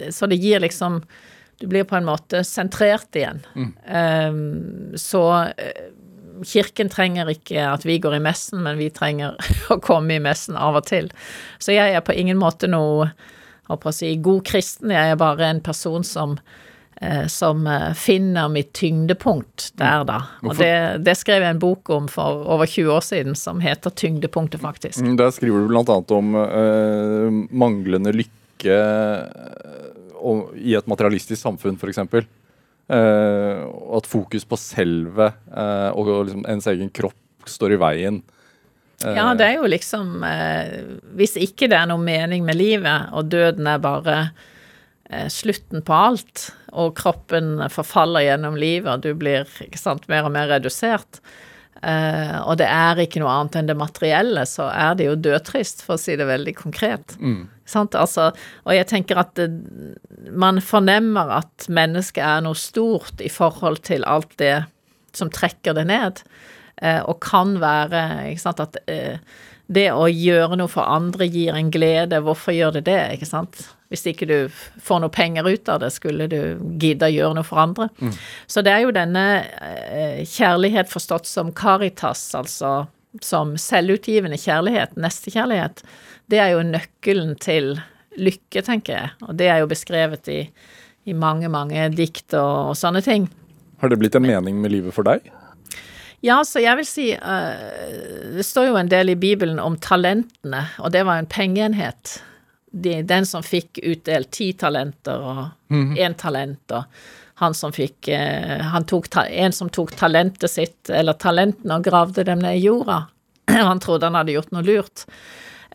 Så det gir liksom Du blir på en måte sentrert igjen. Mm. Um, så uh, Kirken trenger ikke at vi går i messen, men vi trenger å komme i messen av og til. Så jeg er på ingen måte noe håper å si, god kristen, jeg er bare en person som eh, som eh, finner mitt tyngdepunkt der, da. Og det, det, skrev jeg en bok om for over 20 år siden som heter 'Tyngdepunktet', faktisk. Mm, der skriver du annet om uh, manglende lykke uh, i et materialistisk samfunn, f.eks. Uh, at fokus på selve uh, og liksom ens egen kropp står i veien. Uh, ja, det er jo liksom Hvis ikke det er noe mening med livet, og døden er bare slutten på alt, og kroppen forfaller gjennom livet, og du blir sant, mer og mer redusert, og det er ikke noe annet enn det materielle, så er det jo dødtrist, for å si det veldig konkret. Mm. Altså, og jeg tenker at det, man fornemmer at mennesket er noe stort i forhold til alt det som trekker det ned, uh, og kan være ikke sant, at uh, det å gjøre noe for andre gir en glede. Hvorfor gjør det det, ikke sant? Hvis ikke du får noe penger ut av det, skulle du gidde å gjøre noe for andre. Mm. Så det er jo denne eh, kjærlighet forstått som caritas, altså som selvutgivende kjærlighet, nestekjærlighet, det er jo nøkkelen til lykke, tenker jeg. Og det er jo beskrevet i, i mange, mange dikt og, og sånne ting. Har det blitt en mening med livet for deg? Ja, så jeg vil si uh, Det står jo en del i Bibelen om talentene, og det var en pengeenhet. De, den som fikk utdelt ti talenter og én mm -hmm. talent, og han som fikk uh, han tok En som tok talentet sitt, eller talentene, og gravde dem ned i jorda. han trodde han hadde gjort noe lurt.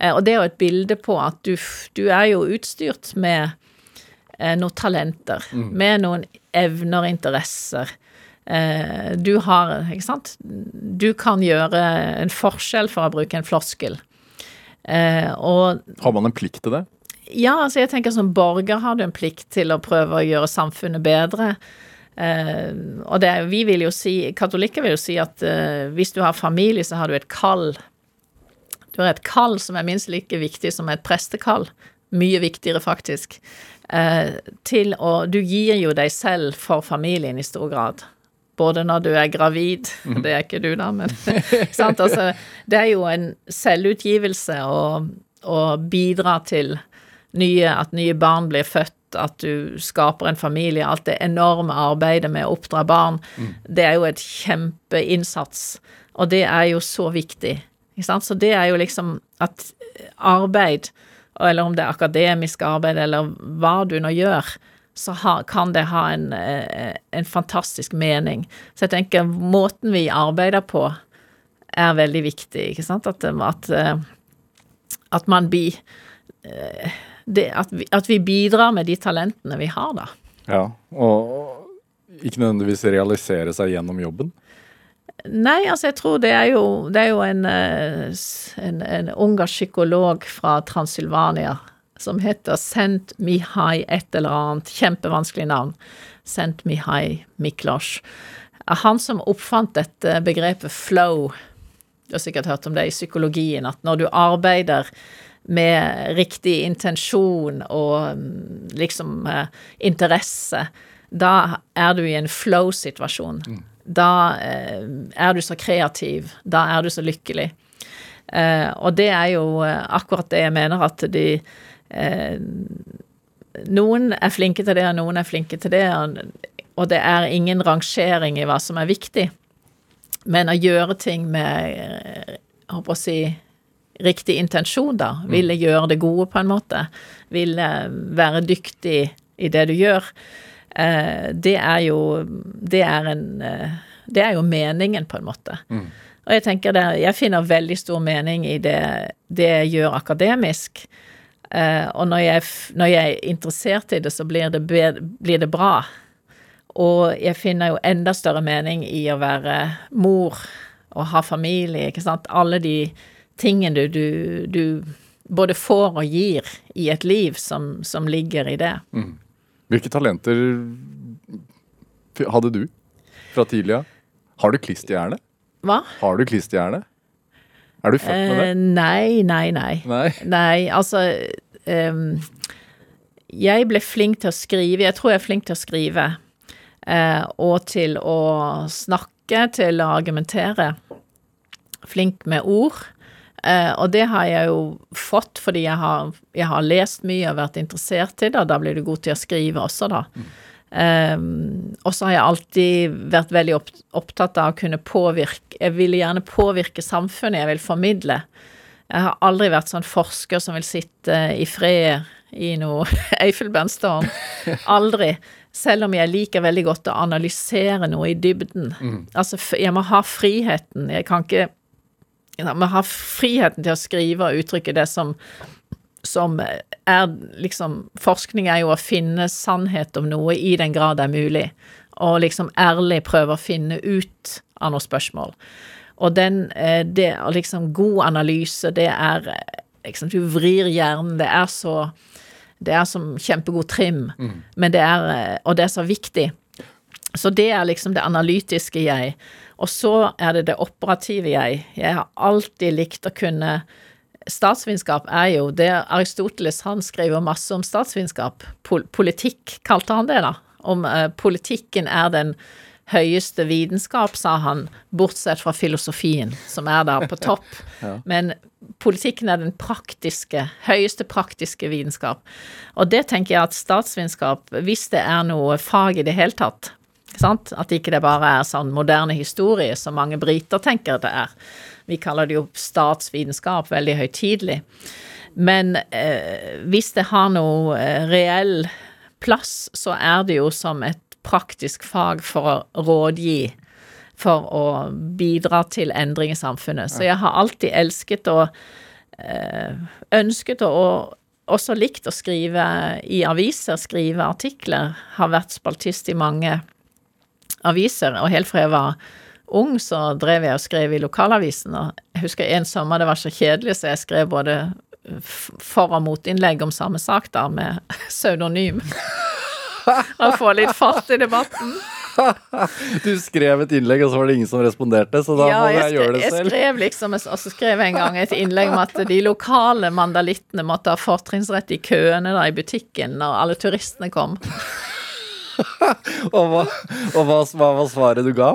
Uh, og det er jo et bilde på at du, du er jo utstyrt med noen talenter, mm. med noen evner og interesser Eh, du har Ikke sant? Du kan gjøre en forskjell, for å bruke en floskel. Eh, og Har man en plikt til det? Ja, altså jeg tenker som borger har du en plikt til å prøve å gjøre samfunnet bedre. Uh, og det, vi vil jo si, katolikker vil jo si at uh, hvis du har familie, så har du et kall. Du har et kall som er minst like viktig som et prestekall. Mye viktigere, faktisk. Uh, til å Du gir jo deg selv for familien i stor grad både når du er gravid mhm. Det er ikke du, da, men sant? Altså, det er jo en selvutgivelse å, å bidra til nye, at nye barn blir født, at du skaper en familie, alt det enorme arbeidet med å oppdra barn, mm. det er jo et kjempeinnsats, og det er jo så viktig. Så det er jo liksom at arbeid, eller om det er akademisk arbeid, eller hva du nå gjør, så ha, kan det ha en, eh, en, fantastisk mening. Så jeg tenker måten vi arbeider på, er veldig viktig, ikke sant? At, at, eh, at man blir det, at, at, vi bidrar med de talentene vi har, da. Ja, og ikke nødvendigvis realisere seg gjennom jobben? Nei, altså jeg tror det er jo, det er jo en, en, en ungarsk psykolog fra Transylvania som heter Sent Mihai et eller annet, kjempevanskelig navn. Sent Mihai Miklos. Han som oppfant dette begrepet flow, du har sikkert hørt om det i psykologien, at når du arbeider med riktig intensjon og mm, liksom eh, interesse, da er du i en flow-situasjon. Mm. Da eh, er du så kreativ, da er du så lykkelig. Eh, og det er jo eh, akkurat det jeg mener at de eh, Noen er flinke til det, og noen er flinke til det. Og, og det er ingen rangering i hva som er viktig. Men å gjøre ting med eh, jeg håper å si riktig intensjon, da. Ville gjøre det gode, på en måte. Ville være dyktig i det du gjør. Eh, det er jo Det er en eh, Det er jo meningen, på en måte. Og jeg tenker det, jeg finner veldig stor mening i det, det jeg gjør akademisk. Eh, og når jeg, når jeg er interessert i det, så blir det, blir det bra. Og jeg finner jo enda større mening i å være mor og ha familie, ikke sant. Alle de tingene du, du, du både får og gir i et liv som, som ligger i det. Hvilke talenter hadde du fra tidlig av? Har du klisterhjerne? Hva? Har du klisterhjerne? Er du født med det? Eh, nei, nei, nei. Nei. Nei, altså um, Jeg ble flink til å skrive. Jeg tror jeg er flink til å skrive. Uh, og til å snakke, til å argumentere. Flink med ord. Uh, og det har jeg jo fått fordi jeg har, jeg har lest mye og vært interessert i det, og da blir du god til å skrive også, da. Um, og så har jeg alltid vært veldig opptatt av å kunne påvirke Jeg vil gjerne påvirke samfunnet, jeg vil formidle. Jeg har aldri vært sånn forsker som vil sitte i fred i noe Eiffelbernstårn. Aldri. Selv om jeg liker veldig godt å analysere noe i dybden. Altså, jeg må ha friheten. Jeg kan ikke Jeg må ha friheten til å skrive og uttrykke det som som er liksom Forskning er jo å finne sannhet om noe i den grad det er mulig, og liksom ærlig prøve å finne ut av noen spørsmål. Og den eh, det liksom God analyse, det er liksom Du vrir hjernen, det er så Det er som kjempegod trim, men det er eh, Og det er så viktig. Så det er liksom det analytiske jeg. Og så er det det operative jeg. Jeg har alltid likt å kunne Statsvitenskap er jo det Aristoteles han skriver masse om statsvitenskap. Pol politikk kalte han det, da. Om eh, politikken er den høyeste vitenskap, sa han, bortsett fra filosofien, som er der på topp. Men politikken er den praktiske, høyeste praktiske vitenskap. Og det tenker jeg at statsvitenskap, hvis det er noe fag i det hele tatt, sant? at ikke det bare er sånn moderne historie som mange briter tenker det er. Vi kaller det jo statsvitenskap, veldig høytidelig. Men eh, hvis det har noe eh, reell plass, så er det jo som et praktisk fag for å rådgi, for å bidra til endring i samfunnet. Så jeg har alltid elsket og eh, ønsket og også likt å skrive i aviser, skrive artikler. Har vært spaltist i mange aviser, og helt fra jeg var ung, så drev jeg og skrev i lokalavisen. Og jeg husker en sommer det var så kjedelig, så jeg skrev både for- og motinnlegg om samme sak, da, med pseudonym. Og få litt fart i debatten. Du skrev et innlegg, og så var det ingen som responderte, så da ja, må jeg, jeg gjøre det jeg selv. skrev liksom, og så skrev jeg en gang et innlegg om at de lokale mandalittene måtte ha fortrinnsrett i køene da i butikken når alle turistene kom. Og, hva, og hva, hva var svaret du ga?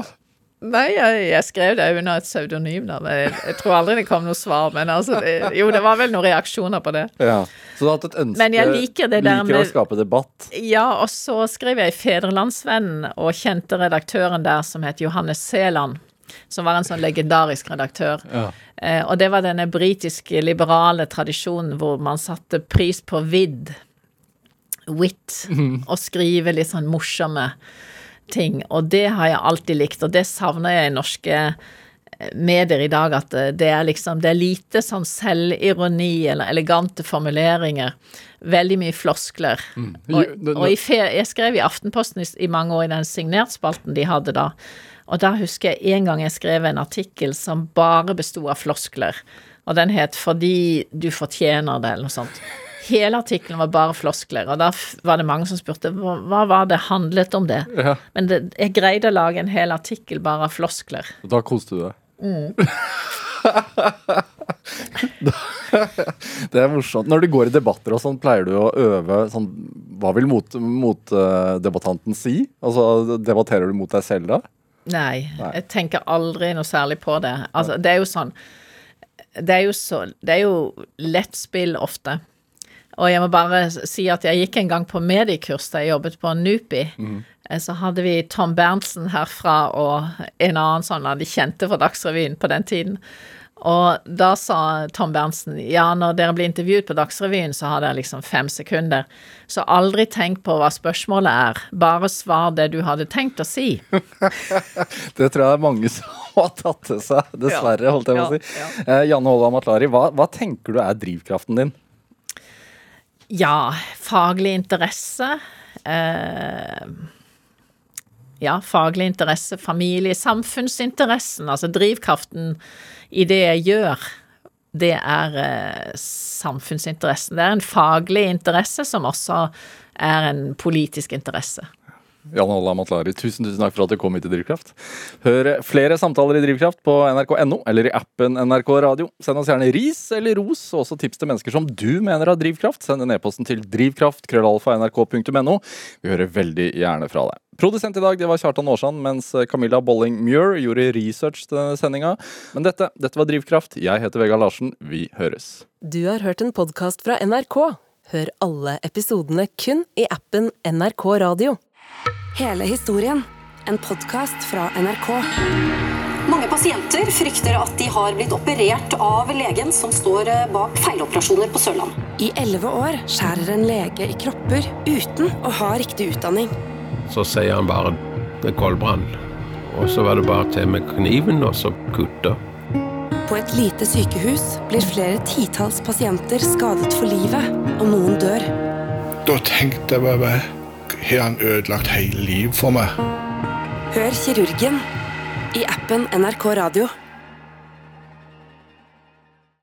Nei, jeg, jeg skrev det under et pseudonym, da. Men jeg, jeg tror aldri det kom noe svar. Men altså, det, jo, det var vel noen reaksjoner på det. Ja. Så du har hatt et ønske Men jeg liker det der liker å skape debatt. Ja, og så skrev jeg i Fedrelandsvennen og kjente redaktøren der som het Johannes Seland. Som var en sånn legendarisk redaktør. Ja. Eh, og det var denne britiske liberale tradisjonen hvor man satte pris på vidd, wit, og skrive litt sånn morsomme ting. Og det har jeg alltid likt, og det savner jeg i norske eh, medier i dag, at eh, det er liksom Det er lite sånn selvironi eller elegante formuleringer. Veldig mye floskler. Mm. Og, og jeg skrev i Aftenposten i, i mange år i den signert-spalten de hadde da. Og da husker jeg en gang jeg skrev en artikkel som bare besto av floskler. Og den het 'Fordi du fortjener det', eller noe sånt. Hele artikkelen var bare floskler, og da var det mange som spurte hva, hva var det handlet om det. Ja. Men det, jeg greide å lage en hel artikkel bare av floskler. Da koste du deg. Mm. det er morsomt. Når du går i debatter og sånn, pleier du å øve sånn Hva vil motdebattanten mot, uh, si? Altså, debatterer du mot deg selv da? Nei, Nei. jeg tenker aldri noe særlig på det. Altså, det er jo sånn Det er jo så Det er jo lettspill ofte. Og jeg må bare si at jeg gikk en gang på mediekurs da jeg jobbet på NUPI. Mm. Så hadde vi Tom Berntsen herfra og en annen sånn de kjente fra Dagsrevyen på den tiden. Og da sa Tom Berntsen ja, når dere blir intervjuet på Dagsrevyen, så har dere liksom fem sekunder. Så aldri tenk på hva spørsmålet er, bare svar det du hadde tenkt å si. Det tror jeg er mange som har tatt til seg, dessverre, holdt jeg på å Ja, si. Eh, Janne Holland Matlari, hva, hva tenker du er drivkraften din? Ja, faglig interesse. Eh, ja, faglig interesse, familie, samfunnsinteressen. Altså drivkraften i det jeg gjør, det er eh, samfunnsinteressen. Det er en faglig interesse som også er en politisk interesse. Janne Olla Matlari, tusen tusen takk for at du kom hit til Drivkraft. Hør flere samtaler i Drivkraft på nrk.no eller i appen NRK Radio. Send oss gjerne ris eller ros, og også tips til mennesker som du mener har drivkraft. Send en e-posten til drivkraft.krøllalfa.nrk.no. Vi hører veldig gjerne fra deg. Produsent i dag det var Kjartan Aarsand, mens Camilla Bolling Muir gjorde research til sendinga. Men dette, dette var Drivkraft. Jeg heter Vegard Larsen. Vi høres. Du har hørt en podkast fra NRK. Hør alle episodene kun i appen NRK Radio. Hele historien. En podkast fra NRK. Mange pasienter frykter at de har blitt operert av legen som står eh, bak feiloperasjoner på Sørlandet. I elleve år skjærer en lege i kropper uten å ha riktig utdanning. Så sier han bare det er koldbrann. Og så var det bare til med kniven og så kutte. På et lite sykehus blir flere titalls pasienter skadet for livet, og noen dør. Da tenkte jeg bare Har han ødelagt hele livet for meg? Hør kirurgen i appen NRK Radio.